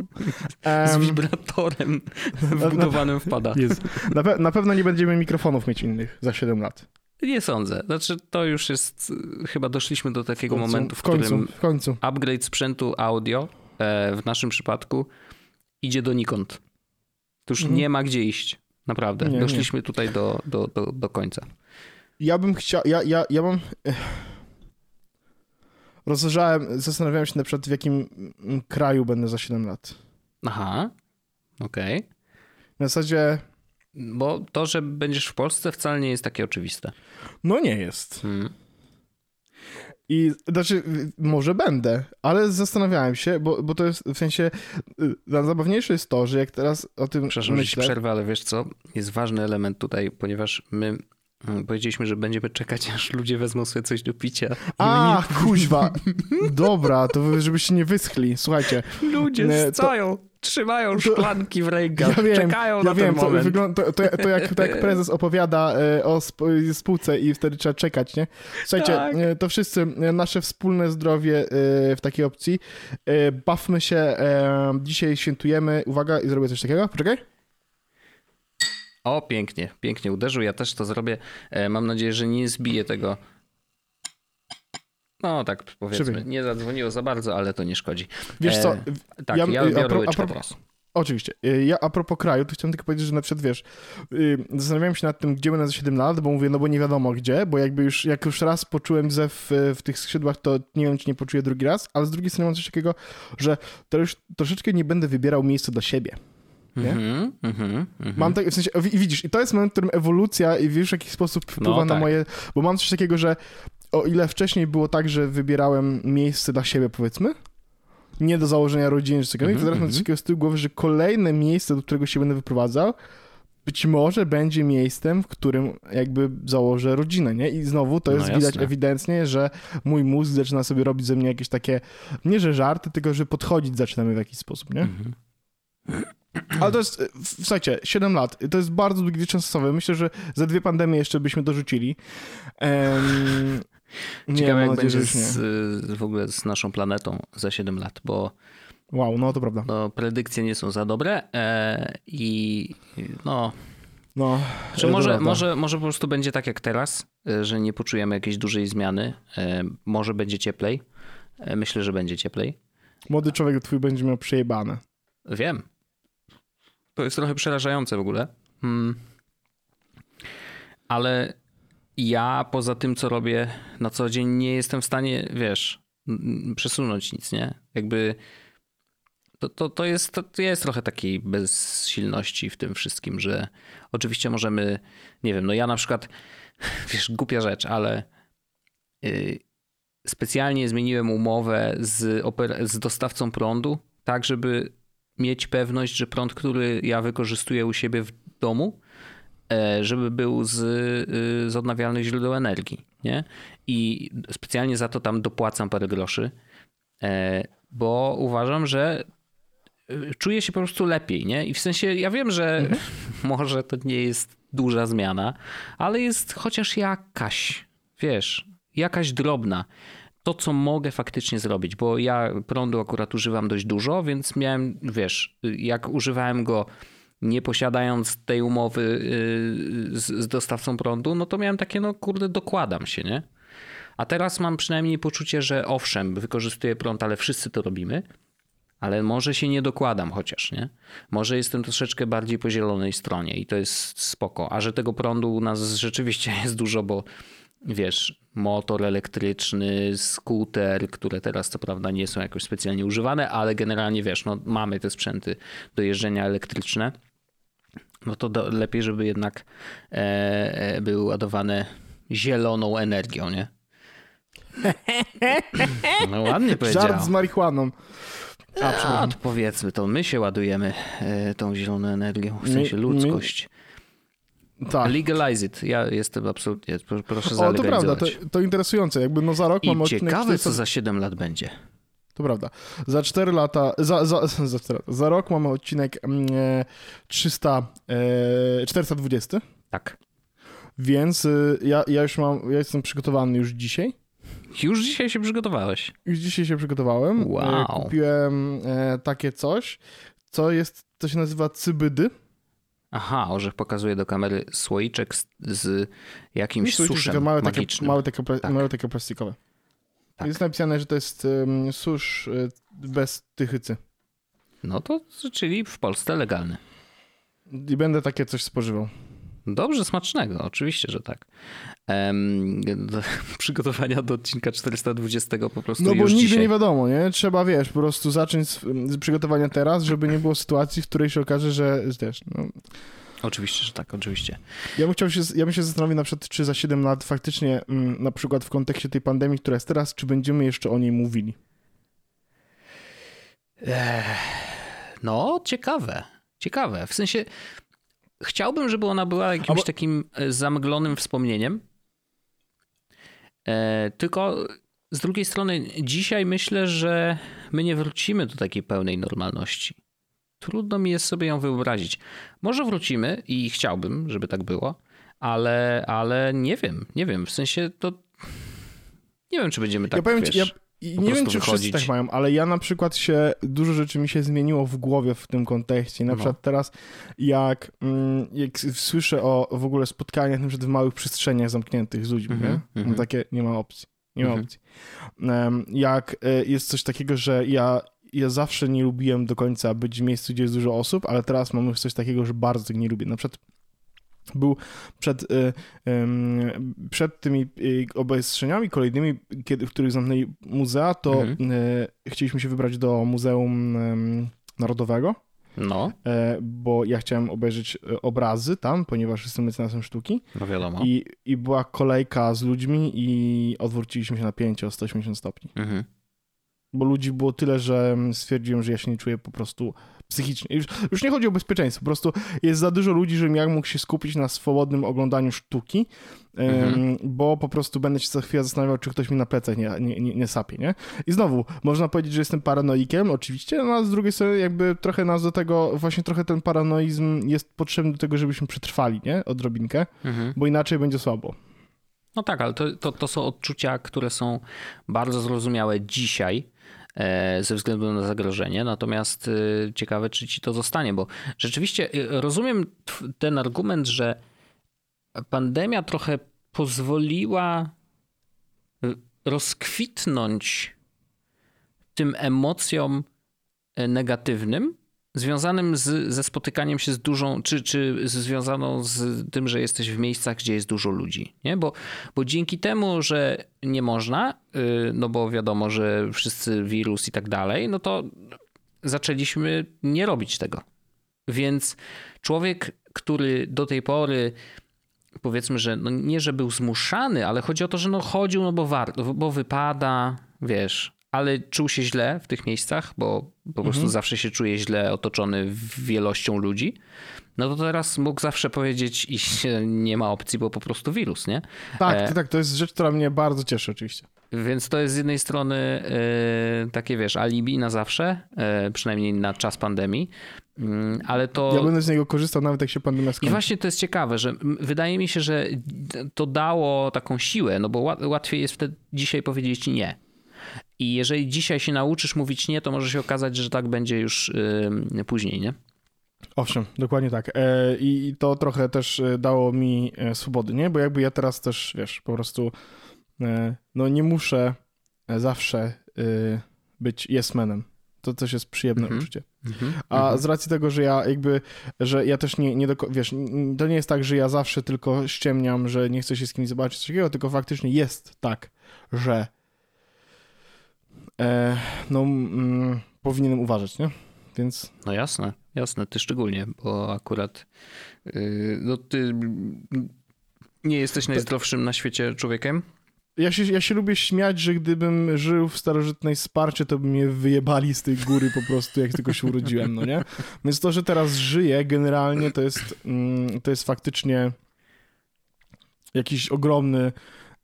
Z wibratorem wbudowanym wpada. Jest. Na, pe na, pewno nie będziemy mikrofonów mieć innych za 7 lat. Nie sądzę. Znaczy, to już jest. Chyba doszliśmy do takiego w końcu, momentu, w, w końcu, którym w końcu. upgrade sprzętu audio e, w naszym przypadku idzie donikąd. To już mhm. nie ma gdzie iść. Naprawdę. Nie, Doszliśmy nie. tutaj do, do, do, do końca. Ja bym chciał. Ja, ja, ja mam. <sighs> rozważałem, zastanawiałem się na przykład w jakim kraju będę za 7 lat. Aha, okej. Na zasadzie, Bo to, że będziesz w Polsce wcale nie jest takie oczywiste. no nie jest. Hmm. I znaczy, y, może będę, ale zastanawiałem się, bo, bo to jest w sensie, y, zabawniejsze jest to, że jak teraz o tym Przepraszam, że myślę, przerwę, ale wiesz co? Jest ważny element tutaj, ponieważ my mm, powiedzieliśmy, że będziemy czekać, <laughs> aż ludzie wezmą sobie coś do picia. A, kuźwa, dobra, to żebyście nie wyschli, słuchajcie. nie... Ludzie nie, to- stoją, trzymają szklanki w rękach, Ja wiem, czekają ja na wiem, ten moment. wygląda, to, to, to, jak, to jak <laughs> prezes opowiada e, o sp- spółce i wtedy trzeba czekać, nie? Słuchajcie, Tak. e, to wszyscy, e, nasze wspólne zdrowie w takiej opcji. Bawmy się, dzisiaj świętujemy, uwaga, i zrobię coś takiego, poczekaj. O, pięknie, pięknie uderzył. Ja też to zrobię. Mam nadzieję, że nie zbiję tego. No tak powiedzmy, nie zadzwoniło za bardzo, ale to nie szkodzi. Wiesz co, E, Tak, ja- ja, a biorę pro- a pro- teraz. Oczywiście. Y, Ja a propos kraju, to chciałem tylko powiedzieć, że na przykład wiesz, y, zastanawiałem się nad tym, gdzie będę za 7 lat, bo mówię, no bo nie wiadomo gdzie, bo jakby już, jak już raz poczułem zew y, w tych skrzydłach, to nie wiem, czy nie poczuję drugi raz, ale z drugiej strony mam coś takiego, że to już troszeczkę nie będę wybierał miejsca dla siebie. nie? Mhm, mhm, mhm. Mam tak, w sensie, wi- widzisz, i to jest moment, w którym ewolucja i wiesz, w jaki sposób wpływa No na tak. moje, bo mam coś takiego, że o ile wcześniej było tak, że wybierałem miejsce dla siebie, powiedzmy, nie do założenia rodziny czy cokolwiek, Mhm, to teraz mam mhm. coś takiego z tyłu głowy, że kolejne miejsce, do którego się będę wyprowadzał, być może będzie miejscem, w którym jakby założę rodzinę, nie? I znowu to No jest widać jasne. ewidentnie, że mój mózg zaczyna sobie robić ze mnie jakieś takie, nie że żarty, tylko że podchodzić zaczynamy w jakiś sposób, nie? Mhm. Ale to jest, w- słuchajcie, 7 lat, to jest bardzo długi czas czasowy. Myślę, że za dwie pandemie jeszcze byśmy dorzucili. Um, Ciekawe, jak że będzie z, w ogóle z naszą planetą za 7 lat, bo Wow, no to prawda. no, predykcje nie są za dobre e, i no, No, to może, może, może po prostu będzie tak jak teraz, e, że nie poczujemy jakiejś dużej zmiany. E, Może będzie cieplej. E, Myślę, że będzie cieplej. Młody człowiek twój będzie miał przejebane. Wiem. To jest trochę przerażające w ogóle. Hmm. Ale ja poza tym, co robię na co dzień, nie jestem w stanie, wiesz, przesunąć nic, nie? Jakby to, to, to, jest, to, jest trochę takiej bezsilności w tym wszystkim, że oczywiście możemy, nie wiem, no ja na przykład, <laughs> wiesz, głupia rzecz, ale y, specjalnie zmieniłem umowę z, z dostawcą prądu, tak żeby mieć pewność, że prąd, który ja wykorzystuję u siebie w domu, żeby był z, y, z odnawialnych źródeł energii, nie? I specjalnie za to tam dopłacam parę groszy, e, bo uważam, że y, czuję się po prostu lepiej, nie? I w sensie, ja wiem, że <laughs> może to nie jest duża zmiana, ale jest chociaż jakaś, wiesz, jakaś drobna. To, co mogę faktycznie zrobić, bo ja prądu akurat używam dość dużo, więc miałem, wiesz, jak używałem go nie posiadając tej umowy yy, z, z dostawcą prądu, no to miałem takie, no kurde, dokładam się, nie? A teraz mam przynajmniej poczucie, że owszem, wykorzystuję prąd, ale wszyscy to robimy, ale może się nie dokładam chociaż, nie? Może jestem troszeczkę bardziej po zielonej stronie i to jest spoko. A że tego prądu u nas rzeczywiście <laughs> jest dużo, bo wiesz, motor elektryczny, skuter, które teraz co prawda nie są jakoś specjalnie używane, ale generalnie wiesz, no mamy te sprzęty do jeżdżenia elektryczne, no to do, lepiej, żeby jednak e, e, były ładowane zieloną energią, nie? <laughs> No ładnie powiedziałem. Żart z marihuaną. A, to powiedzmy, to my się ładujemy e, tą zieloną energią, w sensie my- ludzkość. Tak. Legalize it. Ja jestem absolutnie, proszę O, to prawda, to, to interesujące. Jakby no za rok mamy I odcinek ciekawe, 400 co za 7 lat będzie. To prawda. Za 4 lata, za, za, <laughs> za, 4 lata, za rok mamy odcinek mm, e, 300, e, 420, Tak. więc y, ja, ja już mam, ja jestem przygotowany już dzisiaj. Już dzisiaj się przygotowałeś. Już dzisiaj się przygotowałem. E, Wow. Kupiłem e, takie coś, co jest, to się nazywa cybydy. Aha, Orzech pokazuje do kamery słoiczek z, z jakimś suszem takie małe, takie, małe, takie, Tak. małe takie plastikowe. Tak. Jest napisane, że to jest um, susz y, bez tychycy. No to, czyli w Polsce legalny. I będę takie coś spożywał. Dobrze, smacznego, oczywiście, że tak. Um, do, <laughs> przygotowania do odcinka 420 po prostu No bo już nigdy dzisiaj. nie wiadomo, nie? Trzeba, wiesz, po prostu zacząć z, z przygotowania teraz, żeby nie było sytuacji, w której się okaże, że też, no, Oczywiście, że tak, oczywiście. Ja bym chciał się, ja bym się zastanowił na przykład, czy za 7 lat faktycznie, mm, na przykład w kontekście tej pandemii, która jest teraz, czy będziemy jeszcze o niej mówili. No, ciekawe. Ciekawe. W sensie chciałbym, żeby ona była jakimś Albo- takim e, zamglonym wspomnieniem. E, tylko z drugiej strony, dzisiaj myślę, że my nie wrócimy do takiej pełnej normalności. Trudno mi jest sobie ją wyobrazić. Może wrócimy i chciałbym, żeby tak było, ale, ale nie wiem, nie wiem. W sensie to. Nie wiem, czy będziemy tak. ja powiem ci, ja i nie wiem, czy wszyscy wychodzić. tak mają, ale ja na przykład się, dużo rzeczy mi się zmieniło w głowie w tym kontekście. Na No. przykład teraz, jak, mm, jak słyszę o w ogóle spotkaniach na przykład w małych przestrzeniach zamkniętych z ludźmi, Mhm, nie? mhm. No takie, nie ma opcji. Nie ma Mhm. opcji. Em, Jak e, jest coś takiego, że ja, ja zawsze nie lubiłem do końca być w miejscu, gdzie jest dużo osób, ale teraz mam już coś takiego, że bardzo tego nie lubię. Na przykład był przed, em, przed tymi e, obostrzeniami kolejnymi, kiedy, w których zamknęli muzea, to Mhm. e, chcieliśmy się wybrać do Muzeum Narodowego, No, e, bo ja chciałem obejrzeć obrazy tam, ponieważ jestem mecenasem sztuki no wiadomo. i, i była kolejka z ludźmi i odwróciliśmy się na pięcie o 180 stopni. Mhm. Bo ludzi było tyle, że stwierdziłem, że ja się nie czuję po prostu psychicznie. Już, już nie chodzi o bezpieczeństwo, po prostu jest za dużo ludzi, żebym ja mógł się skupić na swobodnym oglądaniu sztuki, Mhm. bo po prostu będę się za chwilę zastanawiał, czy ktoś mi na plecach nie, nie, nie, nie sapie, nie? I znowu, można powiedzieć, że jestem paranoikiem, oczywiście, no a z drugiej strony jakby trochę nas do tego, właśnie trochę ten paranoizm jest potrzebny do tego, żebyśmy przetrwali, nie? Odrobinkę, Mhm. bo inaczej będzie słabo. No tak, ale to, to, to są odczucia, które są bardzo zrozumiałe dzisiaj ze względu na zagrożenie, natomiast e, ciekawe, czy ci to zostanie, bo rzeczywiście e, rozumiem ten argument, że pandemia trochę pozwoliła e, rozkwitnąć tym emocjom e, negatywnym, związanym z, ze spotykaniem się z dużą, czy, czy związaną z tym, że jesteś w miejscach, gdzie jest dużo ludzi. Nie? Bo, bo dzięki temu, że nie można, y, no bo wiadomo, że wszyscy wirus i tak dalej, no to zaczęliśmy nie robić tego. Więc człowiek, który do tej pory powiedzmy, że no nie, że był zmuszany, ale chodzi o to, że no chodził, no bo warto, bo wypada, wiesz, ale czuł się źle w tych miejscach, bo po prostu zawsze się czuje źle otoczony wielością ludzi, no to teraz mógł zawsze powiedzieć i nie ma opcji, bo po prostu wirus, nie? Tak, E, tak, to jest rzecz, która mnie bardzo cieszy oczywiście. Więc to jest z jednej strony e, takie, wiesz, alibi na zawsze, e, przynajmniej na czas pandemii, Mm, ale to... Ja będę z niego korzystał nawet jak się pandemia I skończy. właśnie to jest ciekawe, że wydaje mi się, że to dało taką siłę, no bo ła- łatwiej jest wtedy dzisiaj powiedzieć nie. I jeżeli dzisiaj się nauczysz mówić nie, to może się okazać, że tak będzie już yy, później, nie? Owszem, dokładnie tak. E, I to trochę też e, dało mi e, swobody, nie? Bo jakby ja teraz też, wiesz, po prostu no nie muszę zawsze być yes manem. To też jest przyjemne Mhm. uczucie. A z racji tego, że ja jakby, że ja też nie, nie do, wiesz, to nie jest tak, że ja zawsze tylko ściemniam, że nie chcę się z kimś zobaczyć, coś takiego, tylko faktycznie jest tak, że e, no mm, powinienem uważać, nie? Więc No jasne, jasne, ty szczególnie, bo akurat yy, no ty nie jesteś najzdrowszym na świecie człowiekiem. Ja się, ja się lubię śmiać, że gdybym żył w starożytnej Sparcie, to by mnie wyjebali z tej góry po prostu, jak tylko się urodziłem, no nie? Więc to, że teraz żyję, generalnie to jest, mm, to jest faktycznie jakiś ogromny,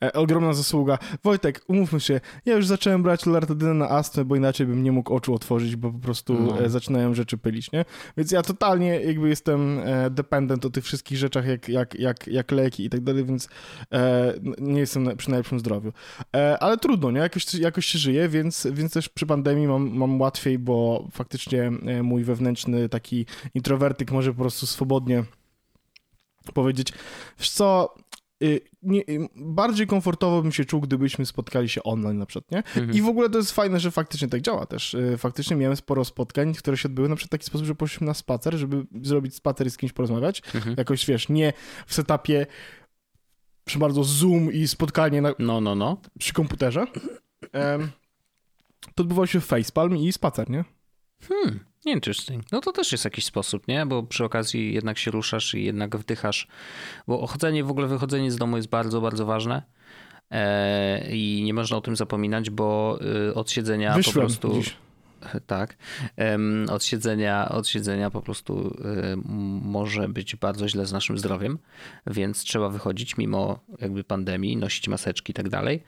e, ogromna zasługa. Wojtek, umówmy się, ja już zacząłem brać loratadynę na astmę, bo inaczej bym nie mógł oczu otworzyć, bo po prostu No. e, zaczynają rzeczy pylić, nie? Więc ja totalnie jakby jestem e, dependent o tych wszystkich rzeczach, jak, jak, jak, jak leki i tak dalej, więc nie jestem na, przy najlepszym zdrowiu. Ale trudno, nie? Jakoś, jakoś się żyje, więc, więc też przy pandemii mam, mam łatwiej, bo faktycznie mój wewnętrzny taki introwertyk może po prostu swobodnie powiedzieć, wiesz co, y, nie, bardziej komfortowo bym się czuł, gdybyśmy spotkali się online na przykład, nie? Mhm. I w ogóle to jest fajne, że faktycznie tak działa też. Y, Faktycznie miałem sporo spotkań, które się odbyły na przykład w taki sposób, że poszliśmy na spacer, żeby zrobić spacer i z kimś porozmawiać. Mhm. Jakoś, wiesz, nie w setupie przy bardzo Zoom i spotkanie na, No, no, no. przy komputerze. Em, to odbywał się facepalm i spacer, nie? Hmm, interesting. No to też jest jakiś sposób, nie? Bo przy okazji jednak się ruszasz i jednak wdychasz. Bo chodzenie, w ogóle wychodzenie z domu jest bardzo, bardzo ważne. E, I nie można o tym zapominać, bo y, od siedzenia Wyszłem po prostu. dziś. Tak. Em, Od siedzenia, od siedzenia po prostu y, może być bardzo źle z naszym zdrowiem, więc trzeba wychodzić mimo jakby pandemii, nosić maseczki i tak dalej.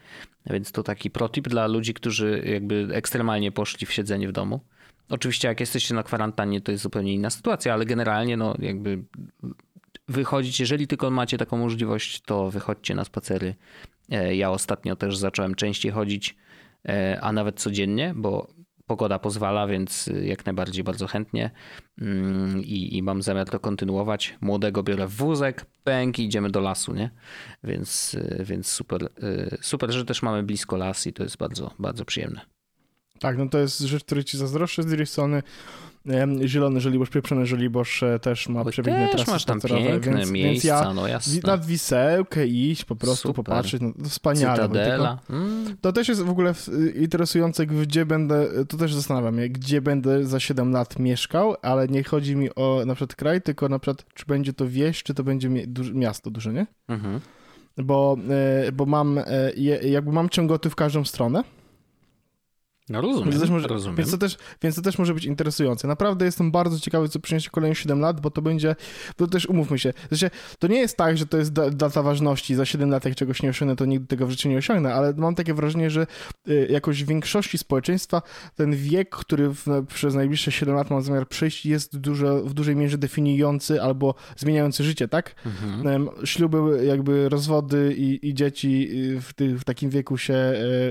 Więc to taki protip dla ludzi, którzy jakby ekstremalnie poszli w siedzenie w domu. Oczywiście jak jesteście na kwarantannie to jest zupełnie inna sytuacja, ale generalnie no jakby wychodzić, jeżeli tylko macie taką możliwość, to wychodźcie na spacery. E, Ja ostatnio też zacząłem częściej chodzić, e, a nawet codziennie, bo pogoda pozwala, więc jak najbardziej bardzo chętnie Mm, i, i mam zamiar to kontynuować. Młodego biorę wózek, pęk i idziemy do lasu, nie? Więc, e, więc super, super, że też mamy blisko las i to jest bardzo, bardzo przyjemne. Tak, no to jest rzecz, której ci zazdroszczę z drugiej strony. Zielony Żoliborz, pieprzony Żoliborz e, też ma Oj, przepiękne też trasy masz tam piękne więc, miejsca, więc ja no jasne. nad Wisełkę iść, po prostu Super. popatrzeć, no to wspaniale. Cytadela. Wojtyko. Mm, To też jest w ogóle interesujące, gdzie będę, to też zastanawiam się, gdzie będę za 7 lat mieszkał, ale nie chodzi mi o na przykład kraj, tylko na przykład, czy będzie to wieś, czy to będzie miasto duże, nie? mhm. Bo, e, bo mam, e, jakby mam ciągoty w każdą stronę, No rozumiem, Więc to, też może, rozumiem. więc, to też, więc to też może być interesujące. Naprawdę jestem bardzo ciekawy, co przyniesie kolejne 7 lat, bo to będzie, bo też umówmy się, sensie, to nie jest tak, że to jest da, data ważności, za 7 lat jak czegoś nie osiągnę, to nigdy tego w życiu nie osiągnę, ale mam takie wrażenie, że y, jakoś w większości społeczeństwa ten wiek, który w, przez najbliższe 7 lat mam zamiar przejść, jest dużo, w dużej mierze definiujący albo zmieniający życie, tak? Mhm. Śluby, jakby rozwody i, i dzieci y, w, ty, w takim wieku się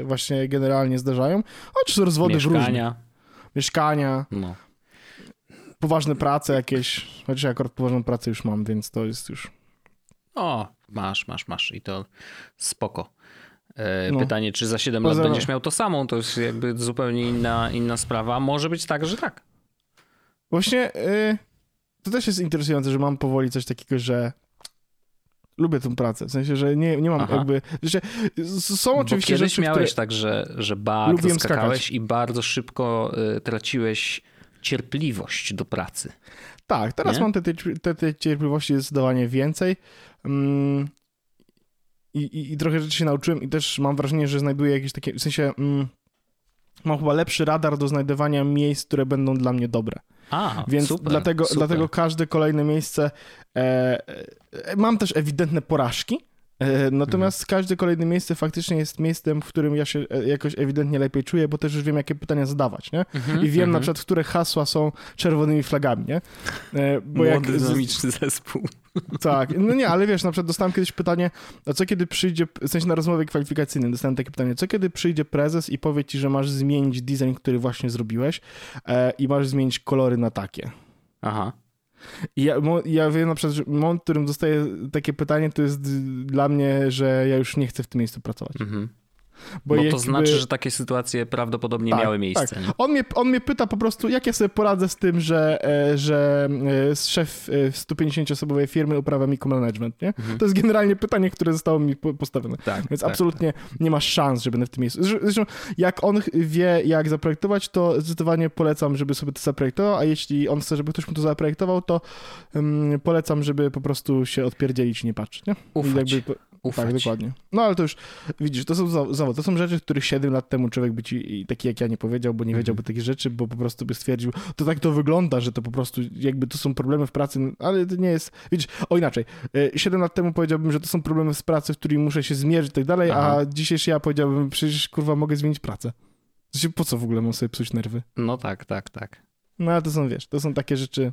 y, właśnie generalnie zdarzają, choć są rozwody w różnych Mieszkania. mieszkania, No. poważne prace jakieś, chociaż ja akurat poważną pracę już mam, więc to jest już... O, masz, masz, masz i to spoko. E, No. Pytanie, czy za 7 lat będziesz miał to samą, to jest jakby zupełnie inna, inna sprawa. Może być tak, że tak. Właśnie y, to też jest interesujące, że mam powoli coś takiego, że lubię tę pracę, w sensie, że nie, nie mam Aha. jakby... Że są Bo oczywiście kiedyś rzeczy, miałeś które... tak, że, że bardzo skakałeś skakać. i bardzo szybko y, traciłeś cierpliwość do pracy. Tak, teraz Nie? mam te, te, te cierpliwości zdecydowanie więcej. Mm, i, i, I trochę rzeczy się nauczyłem i też mam wrażenie, że znajduję jakieś takie, w sensie mm, mam chyba lepszy radar do znajdywania miejsc, które będą dla mnie dobre. A, Więc super, dlatego, super. dlatego każde kolejne miejsce. E, e, mam też ewidentne porażki. E, natomiast Mhm. każde kolejne miejsce faktycznie jest miejscem, w którym ja się e, jakoś ewidentnie lepiej czuję, bo też już wiem, jakie pytania zadawać, nie? Mhm, I wiem na mhm. przykład, które hasła są czerwonymi flagami, nie? E, bo Młody, z- dynamiczny zespół. tak, no nie, ale wiesz, na przykład dostałem kiedyś pytanie, a co kiedy przyjdzie, w sensie na rozmowie kwalifikacyjnej dostałem takie pytanie, co kiedy przyjdzie prezes i powie ci, że masz zmienić design, który właśnie zrobiłeś e, i masz zmienić kolory na takie. Aha. I ja, ja wiem na przykład, że moment, w którym dostaję takie pytanie, to jest dla mnie, że ja już nie chcę w tym miejscu pracować. Mhm. Bo Bo to jakby- znaczy, że takie sytuacje prawdopodobnie Tak, miały miejsce. nie? On mnie, on mnie pyta po prostu, jak ja sobie poradzę z tym, że, e, że e, szef e, 150-osobowej firmy uprawia mikromanagement, nie? Mhm. To jest generalnie pytanie, które zostało mi po- postawione. Tak, Więc tak, absolutnie nie ma szans, że będę w tym miejscu. Zresztą- jak on wie, jak zaprojektować, to zdecydowanie polecam, żeby sobie to zaprojektował, a jeśli on chce, żeby ktoś mu to zaprojektował, to um, polecam, żeby po prostu się odpierdzielić i nie patrzeć, nie? Ufać. jakby, Ufać. tak, dokładnie. No ale to już, widzisz, to są zawody, to są rzeczy, których 7 lat temu człowiek by ci i taki jak ja nie powiedział, bo nie Mhm. wiedziałby takich rzeczy, bo po prostu by stwierdził, to tak to wygląda, że to po prostu jakby to są problemy w pracy, ale to nie jest, widzisz, o inaczej, 7 lat temu powiedziałbym, że to są problemy z pracy, w którymi muszę się zmierzyć i tak dalej, Aha. a dzisiejszy ja powiedziałbym, przecież kurwa mogę zmienić pracę. Po co w ogóle mam sobie psuć nerwy? No tak, tak, tak. No ale to są, wiesz, to są takie rzeczy,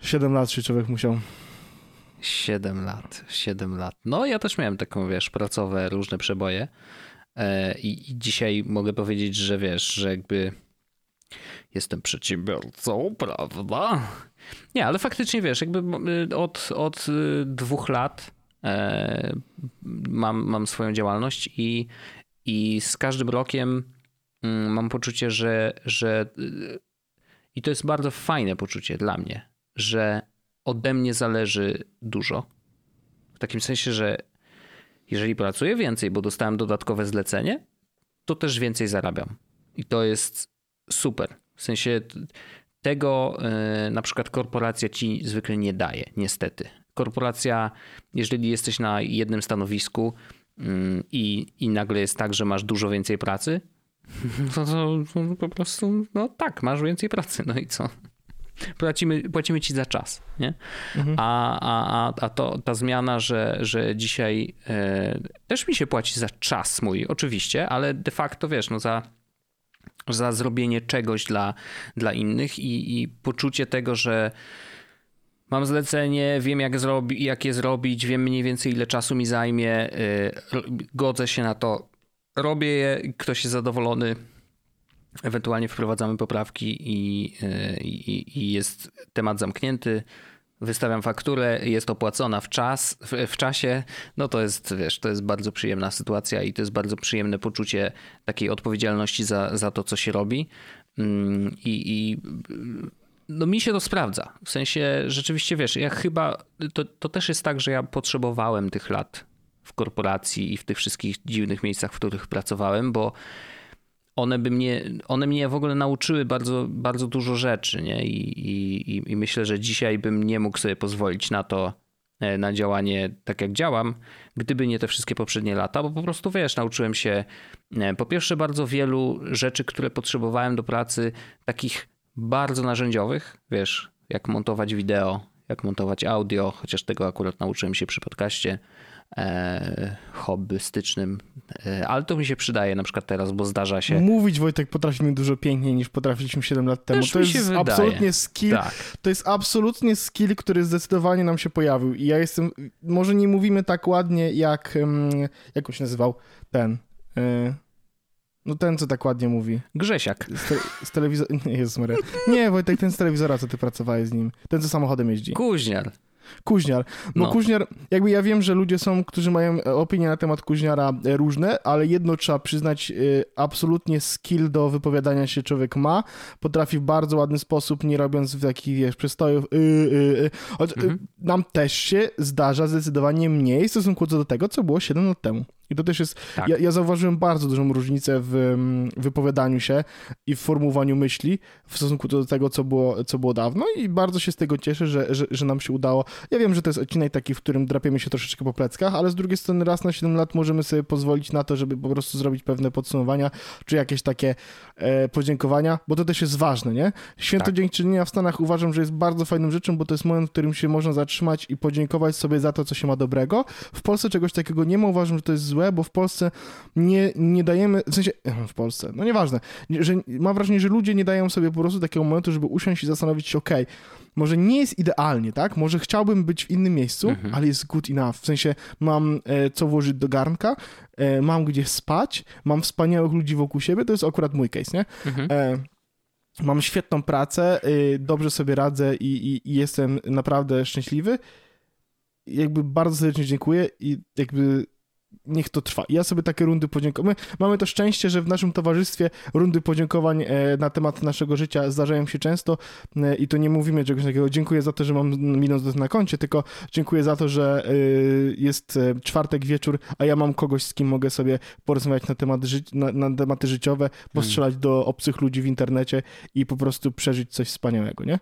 7 lat się człowiek musiał 7 lat, 7 lat. No ja też miałem taką, wiesz, pracowe różne przeboje E, i, i dzisiaj mogę powiedzieć, że wiesz, że jakby jestem przedsiębiorcą, prawda? Nie, ale faktycznie wiesz, jakby y, od, od y, dwóch lat e, mam, mam swoją działalność i, i z każdym rokiem mm, mam poczucie, że, że i to jest bardzo fajne poczucie dla mnie, że ode mnie zależy dużo. W takim sensie, że jeżeli pracuję więcej, bo dostałem dodatkowe zlecenie, to też więcej zarabiam. I to jest super. W sensie tego e, na przykład korporacja ci zwykle nie daje, niestety. Korporacja, jeżeli jesteś na jednym stanowisku mm, i, i nagle jest tak, że masz dużo więcej pracy, <laughs> to, to, to po prostu, no tak, masz więcej pracy, no i co? Płacimy, płacimy ci za czas, nie? Mhm. A, a, a to, ta zmiana, że, że dzisiaj e, też mi się płaci za czas mój, oczywiście, ale de facto wiesz, no za, za zrobienie czegoś dla, dla innych i, i poczucie tego, że mam zlecenie, wiem jak, zrobi, jak je zrobić, wiem mniej więcej ile czasu mi zajmie, e, godzę się na to, robię je, ktoś jest zadowolony, ewentualnie wprowadzamy poprawki i, i, i jest temat zamknięty. Wystawiam fakturę, jest opłacona w czas, w, w, czasie, no to jest, wiesz, to jest bardzo przyjemna sytuacja i to jest bardzo przyjemne poczucie takiej odpowiedzialności za, za to, co się robi. Mm, I, i no mi się to sprawdza. W sensie rzeczywiście, wiesz, ja chyba, to, to też jest tak, że ja potrzebowałem tych lat w korporacji i w tych wszystkich dziwnych miejscach, w których pracowałem, bo one by mnie, one mnie w ogóle nauczyły bardzo, bardzo dużo rzeczy, nie? I, i, I myślę, że dzisiaj bym nie mógł sobie pozwolić na to, e, na działanie tak jak działam, gdyby nie te wszystkie poprzednie lata, bo po prostu wiesz, nauczyłem się e, po pierwsze bardzo wielu rzeczy, które potrzebowałem do pracy, takich bardzo narzędziowych, wiesz, jak montować wideo, jak montować audio, chociaż tego akurat nauczyłem się przy podcaście e, hobbystycznym, e, ale to mi się przydaje na przykład teraz, bo zdarza się. Mówić Wojtek potrafimy dużo piękniej niż potrafiliśmy 7 lat temu. Też to jest wydaje. absolutnie skill. Tak. To jest absolutnie skill, który zdecydowanie nam się pojawił. I ja jestem, może nie mówimy tak ładnie jak, jak on się nazywał ten. E, no ten, co tak ładnie mówi. Grzesiak. Z, te, z telewizora. <laughs> Nie, Jezus Maria. Nie, Wojtek, ten z telewizora, co ty pracowałeś z nim. Ten, co samochodem jeździ. Kuźniar. Kuźniar. Bo No. Kuźniar, jakby ja wiem, że ludzie są, którzy mają e, opinie na temat Kuźniara e, różne, ale jedno trzeba przyznać, e, absolutnie skill do wypowiadania się człowiek ma. Potrafi w bardzo ładny sposób, nie robiąc takich, wiesz, przystojów. Y, y, y. Choć, y, Mhm. Nam też się zdarza zdecydowanie mniej w stosunku do tego, co było 7 lat temu. I to też jest. Tak. Ja, ja zauważyłem bardzo dużą różnicę w mm, wypowiadaniu się i w formułowaniu myśli w stosunku do tego, co było, co było dawno, i bardzo się z tego cieszę, że, że, że nam się udało. Ja wiem, że to jest odcinek taki, w którym drapiemy się troszeczkę po pleckach, ale z drugiej strony raz na 7 lat możemy sobie pozwolić na to, żeby po prostu zrobić pewne podsumowania, czy jakieś takie e, podziękowania, bo to też jest ważne, nie? Święto Tak. Dziękczynienia w Stanach uważam, że jest bardzo fajną rzeczą, bo to jest moment, w którym się można zatrzymać i podziękować sobie za to, co się ma dobrego. W Polsce czegoś takiego nie ma, uważam, że to jest złe, bo w Polsce nie, nie dajemy, w sensie, <laughs> w Polsce, no nieważne, nie- że mam wrażenie, że ludzie nie dają sobie po prostu takiego momentu, żeby usiąść i zastanowić się, okej, może nie jest idealnie, tak? Może chciałbym być w innym miejscu, Mhm. ale jest good enough. W sensie mam e, co włożyć do garnka, e, mam gdzie spać, mam wspaniałych ludzi wokół siebie, to jest akurat mój case, nie? Mhm. E, mam świetną pracę, y, dobrze sobie radzę i, i, i jestem naprawdę szczęśliwy. Jakby bardzo serdecznie dziękuję i jakby niech to trwa. Ja sobie takie rundy podziękowań. Mamy to szczęście, że w naszym towarzystwie rundy podziękowań e, na temat naszego życia zdarzają się często e, i to nie mówimy czegoś takiego dziękuję za to, że mam minus na koncie, tylko dziękuję za to, że e, jest czwartek wieczór, a ja mam kogoś, z kim mogę sobie porozmawiać na, temat ży- na, na tematy życiowe, postrzelać do obcych ludzi w internecie i po prostu przeżyć coś wspaniałego, nie?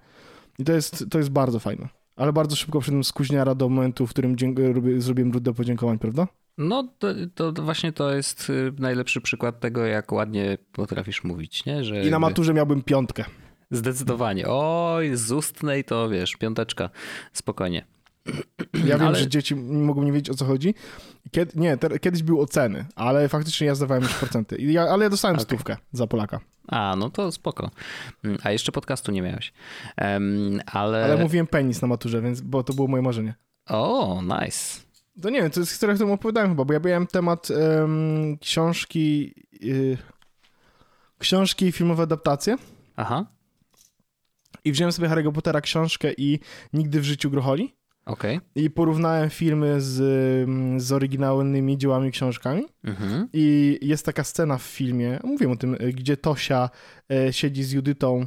I to jest, to jest bardzo fajne. Ale bardzo szybko wszedłem z kuźniara do momentu, w którym dziękuję, robię, zrobiłem rundę podziękowań, prawda? No to, to, właśnie to jest y, najlepszy przykład tego, jak ładnie potrafisz mówić, nie? Że I na maturze miałbym piątkę. Zdecydowanie. Oj, z ustnej to wiesz, piąteczka. Spokojnie. Ja wiem, Ale- że dzieci mogą nie wiedzieć o co chodzi. Kiedy, nie, te, kiedyś były oceny, ale faktycznie ja zdawałem już procenty. Ja, ale ja dostałem Okej. stówkę za Polaka. A, no to spoko. Mm, A jeszcze podcastu nie miałeś. Em, ale... Ale mówiłem penis na maturze, więc, bo to było moje marzenie. O, nice. To nie wiem, to jest historia, którą opowiadałem chyba, bo ja miałem temat em, książki, y, książki i filmowe adaptacje Aha. i wziąłem sobie Harry'ego Pottera książkę i Nigdy w życiu Grocholi Okay. I porównałem filmy z, z oryginalnymi dziełami książkami. Mhm. I jest taka scena w filmie, mówię o tym, gdzie Tosia e, siedzi z Judytą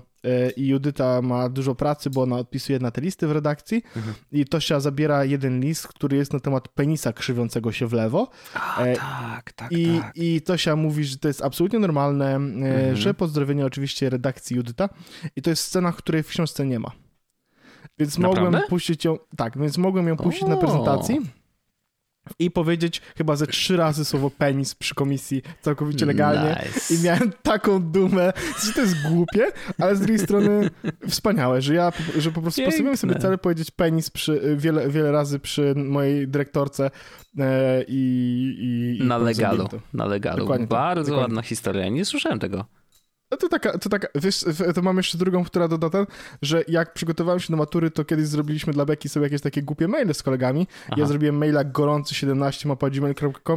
i Judyta ma dużo pracy, bo ona odpisuje na te listy w redakcji mhm. i Tosia zabiera jeden list, który jest na temat penisa krzywiącego się w lewo. A, e, tak, tak, I, tak. I Tosia mówi, że to jest absolutnie normalne, mhm. że pozdrowienie oczywiście redakcji Judyta i to jest scena, której w książce nie ma. Więc Naprawdę? mogłem puścić ją, tak, więc mogłem ją puścić o. na prezentacji i powiedzieć chyba ze trzy razy słowo penis przy komisji całkowicie legalnie. Nice. I miałem taką dumę, że to jest głupie, ale z drugiej strony wspaniałe, że ja że po prostu postawiłem sobie cel powiedzieć penis przy, wiele, wiele razy przy mojej dyrektorce e, i, i, Na legalu, na legalu. Dokładnie Bardzo dokładnie. ładna historia, nie słyszałem tego. No to taka, to taka, wiesz, to mam jeszcze drugą, która doda ten, że jak przygotowałem się do matury, to kiedyś zrobiliśmy dla Beki sobie jakieś takie głupie maile z kolegami. Aha. Ja zrobiłem maila gorący17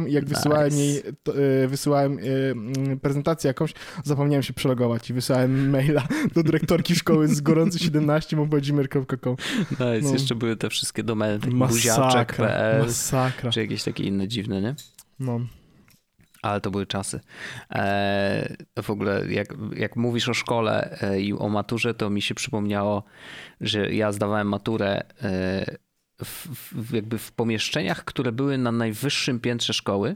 i jak nice. wysyłałem jej, to, y, wysyłałem y, prezentację jakąś, zapomniałem się przelogować i wysłałem maila do dyrektorki szkoły z gorący17 Nice, no. jeszcze były te wszystkie domeny, buziaczek.pl, czy jakieś takie inne dziwne, nie? No. Ale to były czasy. E, w ogóle, jak, jak mówisz o szkole e, i o maturze, to mi się przypomniało, że ja zdawałem maturę e, w, w, jakby w pomieszczeniach, które były na najwyższym piętrze szkoły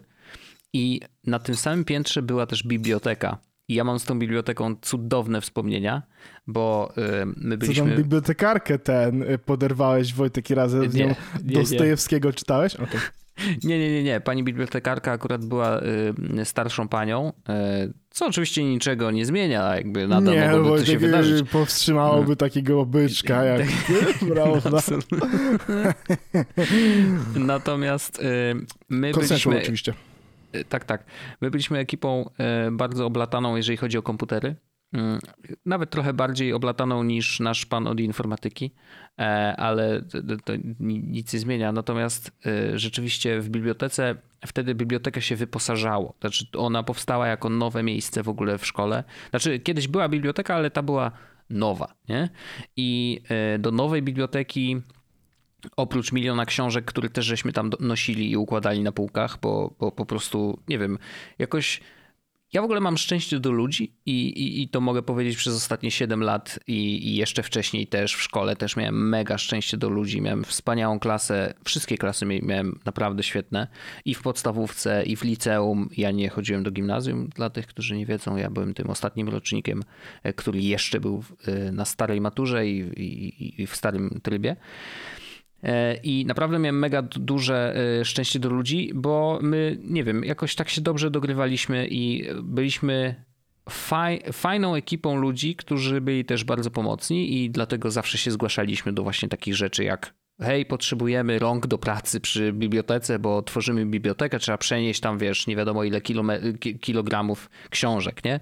i na tym samym piętrze była też biblioteka. I ja mam z tą biblioteką cudowne wspomnienia, bo my byliśmy... Co tam bibliotekarkę ten poderwałeś, Wojtek, i razem z nią Dostojewskiego czytałeś? Okay. Nie, nie, nie, nie. Pani bibliotekarka akurat była y, starszą panią, y, co oczywiście niczego nie zmienia, jakby nadal nie, mogłoby to się wydarzyć. powstrzymałoby no. takiego byczka, <laughs> jak <laughs> prawda? <laughs> Natomiast y, my byliśmy... oczywiście. Y, tak, tak. My byliśmy ekipą y, bardzo oblataną, jeżeli chodzi o komputery. Mm, nawet trochę bardziej oblataną niż nasz pan od informatyki, e, ale to nic nie zmienia. Natomiast e, rzeczywiście w bibliotece, wtedy biblioteka się wyposażało. Znaczy ona powstała jako nowe miejsce w ogóle w szkole. Znaczy kiedyś była biblioteka, ale ta była nowa. Nie? I e, do nowej biblioteki oprócz miliona książek, które też żeśmy tam nosili i układali na półkach, bo, bo po prostu, nie wiem, jakoś ja w ogóle mam szczęście do ludzi i, i, i to mogę powiedzieć przez ostatnie 7 lat i, i, jeszcze wcześniej też w szkole też miałem mega szczęście do ludzi. Miałem wspaniałą klasę, wszystkie klasy miałem naprawdę świetne i w podstawówce i w liceum. Ja nie chodziłem do gimnazjum, dla tych, którzy nie wiedzą, ja byłem tym ostatnim rocznikiem, e, który jeszcze był e, na starej maturze i, i w starym trybie. E, I naprawdę miałem mega duże e, szczęście do ludzi, bo my, nie wiem, jakoś tak się dobrze dogrywaliśmy i byliśmy faj, fajną ekipą ludzi, którzy byli też bardzo pomocni i dlatego zawsze się zgłaszaliśmy do właśnie takich rzeczy jak hej, potrzebujemy rąk do pracy przy bibliotece, bo tworzymy bibliotekę, trzeba przenieść tam, wiesz, nie wiadomo ile kilogramów książek, nie?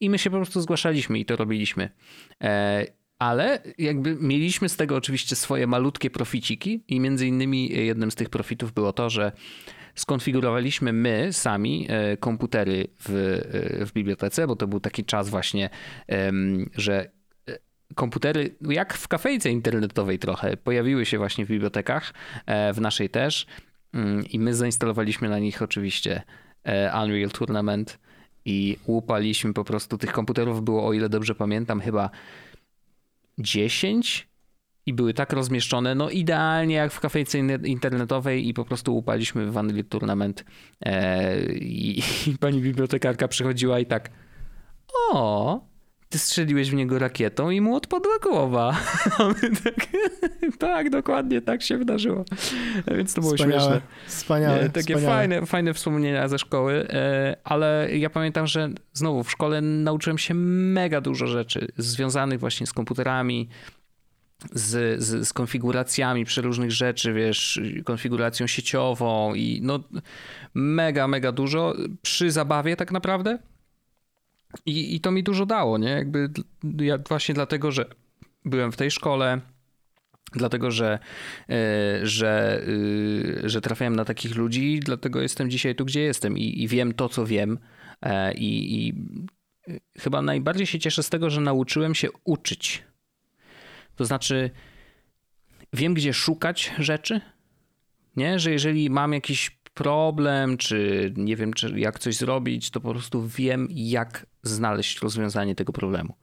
I my się po prostu zgłaszaliśmy i to robiliśmy. Ale jakby mieliśmy z tego oczywiście swoje malutkie proficiki i między innymi jednym z tych profitów było to, że skonfigurowaliśmy my sami e, komputery w, e, w bibliotece, bo to był taki czas właśnie, że e, komputery, jak w kafejce internetowej trochę, pojawiły się właśnie w bibliotekach, w naszej też mm, i my zainstalowaliśmy na nich oczywiście Unreal Tournament i łupaliśmy po prostu tych komputerów. Było, o ile dobrze pamiętam, chyba 10 i były tak rozmieszczone, no idealnie jak w kafejce internetowej i po prostu upaliśmy w Unreal Tournament e, i, i, pani bibliotekarka przychodziła i tak o, ty strzeliłeś w niego rakietą i mu odpadła głowa. <laughs> tak, <laughs> tak, dokładnie tak się wydarzyło. Więc to było wspaniałe, śmieszne. Wspaniałe. Takie wspaniałe. Fajne, fajne wspomnienia ze szkoły, e, ale ja pamiętam, że znowu w szkole nauczyłem się mega dużo rzeczy związanych właśnie z komputerami, z, z, z konfiguracjami przeróżnych rzeczy, wiesz, konfiguracją sieciową i no mega, mega dużo przy zabawie tak naprawdę. I, I to mi dużo dało, nie? Jakby ja właśnie dlatego, że byłem w tej szkole, dlatego, że, e, że, e, że trafiałem na takich ludzi, dlatego jestem dzisiaj tu, gdzie jestem i, i wiem to, co wiem. E, I, I chyba najbardziej się cieszę z tego, że nauczyłem się uczyć. To znaczy, wiem, gdzie szukać rzeczy, nie? Że jeżeli mam jakiś problem, czy nie wiem, czy jak coś zrobić, to po prostu wiem, jak znaleźć rozwiązanie tego problemu.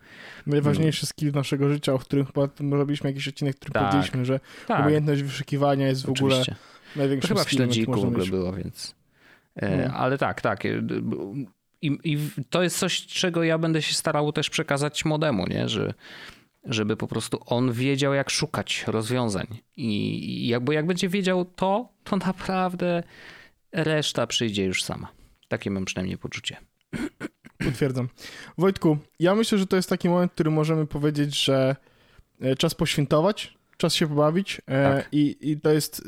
Najważniejszy skill naszego życia, o którym chyba robiliśmy jakiś odcinek, w którym tak. powiedzieliśmy, że tak. umiejętność wyszukiwania jest w ogóle największym to chyba w śledziku w ogóle mieć. było, więc... Hmm. Ale tak, tak. E, I, I, to jest coś, czego ja będę się starał też przekazać młodemu, nie? Że, żeby po prostu on wiedział, jak szukać rozwiązań. I, i jakby jak będzie wiedział to, to naprawdę reszta przyjdzie już sama. Takie mam przynajmniej poczucie. Potwierdzam. Wojtku, ja myślę, że to jest taki moment, w którym możemy powiedzieć, że e, czas poświętować, czas się pobawić e, tak. i, i to jest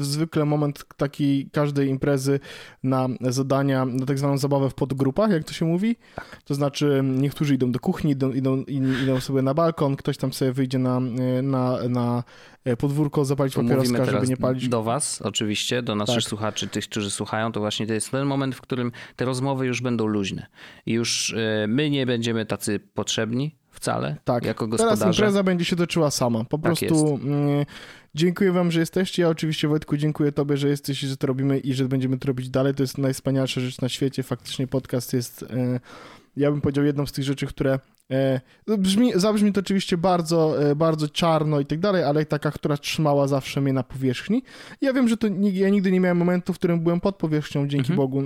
zwykle moment taki każdej imprezy na zadania, na tak zwaną zabawę w podgrupach, jak to się mówi. Tak. To znaczy niektórzy idą do kuchni, idą, idą, idą sobie na balkon, ktoś tam sobie wyjdzie na, e, na, na e, podwórko, zapalić to papieroska, żeby nie palić. do was oczywiście, do naszych tak. słuchaczy, tych, którzy słuchają, to właśnie to jest ten moment, w którym te rozmowy już będą luźne. I już my nie będziemy tacy potrzebni, wcale. Tak, jako gospodarze. teraz impreza będzie się toczyła sama. Po tak prostu mm, dziękuję wam, że jesteście. Ja oczywiście Wojtku dziękuję tobie, że jesteś i że to robimy i że będziemy to robić dalej. To jest najwspanialsza rzecz na świecie. Faktycznie podcast jest, e, ja bym powiedział, jedną z tych rzeczy, które E, no, brzmi, zabrzmi to oczywiście bardzo, e, bardzo czarno i tak dalej, ale taka, która trzymała zawsze mnie na powierzchni. Ja wiem, że to ja nigdy nie miałem momentu, w którym byłem pod powierzchnią, dzięki mhm. Bogu,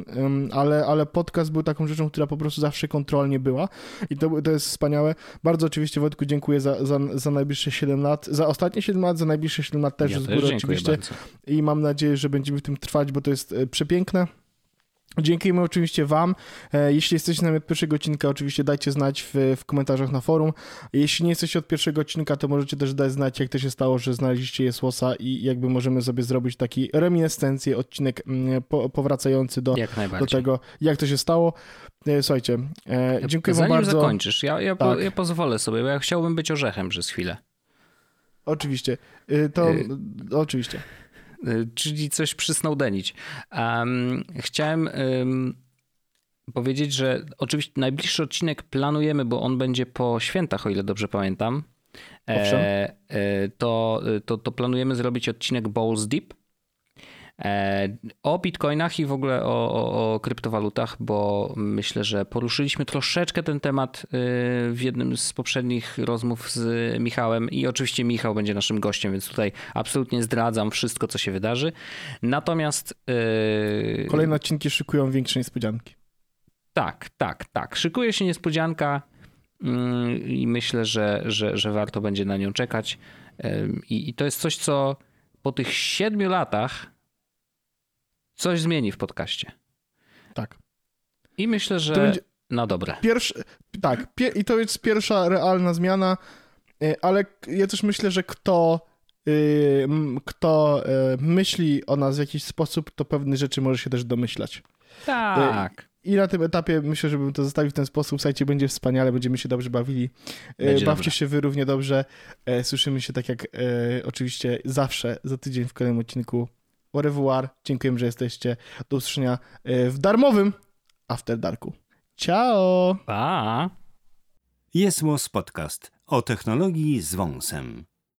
ale, ale podcast był taką rzeczą, która po prostu zawsze kontrolnie była i to, to jest wspaniałe. Bardzo oczywiście Wojtku dziękuję za, za, za najbliższe 7 lat, za ostatnie 7 lat, za najbliższe 7 lat też ja z góry oczywiście bardzo. i mam nadzieję, że będziemy w tym trwać, bo to jest e, przepiękne. Dziękujemy oczywiście Wam. E, jeśli jesteście na od pierwszego odcinka, oczywiście dajcie znać w, w, komentarzach na forum. Jeśli nie jesteście od pierwszego odcinka, to możecie też dać znać, jak to się stało, że znaleźliście Jesłosa i jakby możemy sobie zrobić taki reminiscencję, odcinek mm, po, powracający do, do tego, jak to się stało. E, słuchajcie, e, dziękuję Zanim Wam bardzo. Zanim zakończysz, ja, ja, tak. po, ja pozwolę sobie, bo ja chciałbym być orzechem przez chwilę. Oczywiście. To y oczywiście. Y, czyli coś przysnądenić. Um, chciałem um, powiedzieć, że oczywiście najbliższy odcinek planujemy, bo on będzie po świętach, o ile dobrze pamiętam. E, e, to, to, to planujemy zrobić odcinek Balls Deep o bitcoinach i w ogóle o, o, o, kryptowalutach, bo myślę, że poruszyliśmy troszeczkę ten temat y, w jednym z poprzednich rozmów z Michałem i oczywiście Michał będzie naszym gościem, więc tutaj absolutnie zdradzam wszystko, co się wydarzy. Natomiast... Yy... Kolejne odcinki szykują większe niespodzianki. Tak, tak, tak. Szykuje się niespodzianka mm, i myślę, że, że, że warto będzie na nią czekać. I, I to jest coś, co po tych siedmiu latach coś zmieni w podcaście. Tak. I myślę, że będzie... na dobre. Pierwszy, tak, i to jest pierwsza realna zmiana, y, ale ja też myślę, że kto, yy, kto yy, myśli o nas w jakiś sposób, to pewne rzeczy może się też domyślać. Tak. I na tym etapie myślę, że bym to zostawił w ten sposób. Słuchajcie, będzie wspaniale, będziemy się dobrze bawili. Będzie Bawcie dobrze. się wy równie dobrze. Słyszymy się tak jak oczywiście zawsze za tydzień w kolejnym odcinku au revoir, dziękujemy, że jesteście. Do usłyszenia e, w darmowym After Darku. Ciao! Pa! Jest Podcast o technologii z wąsem.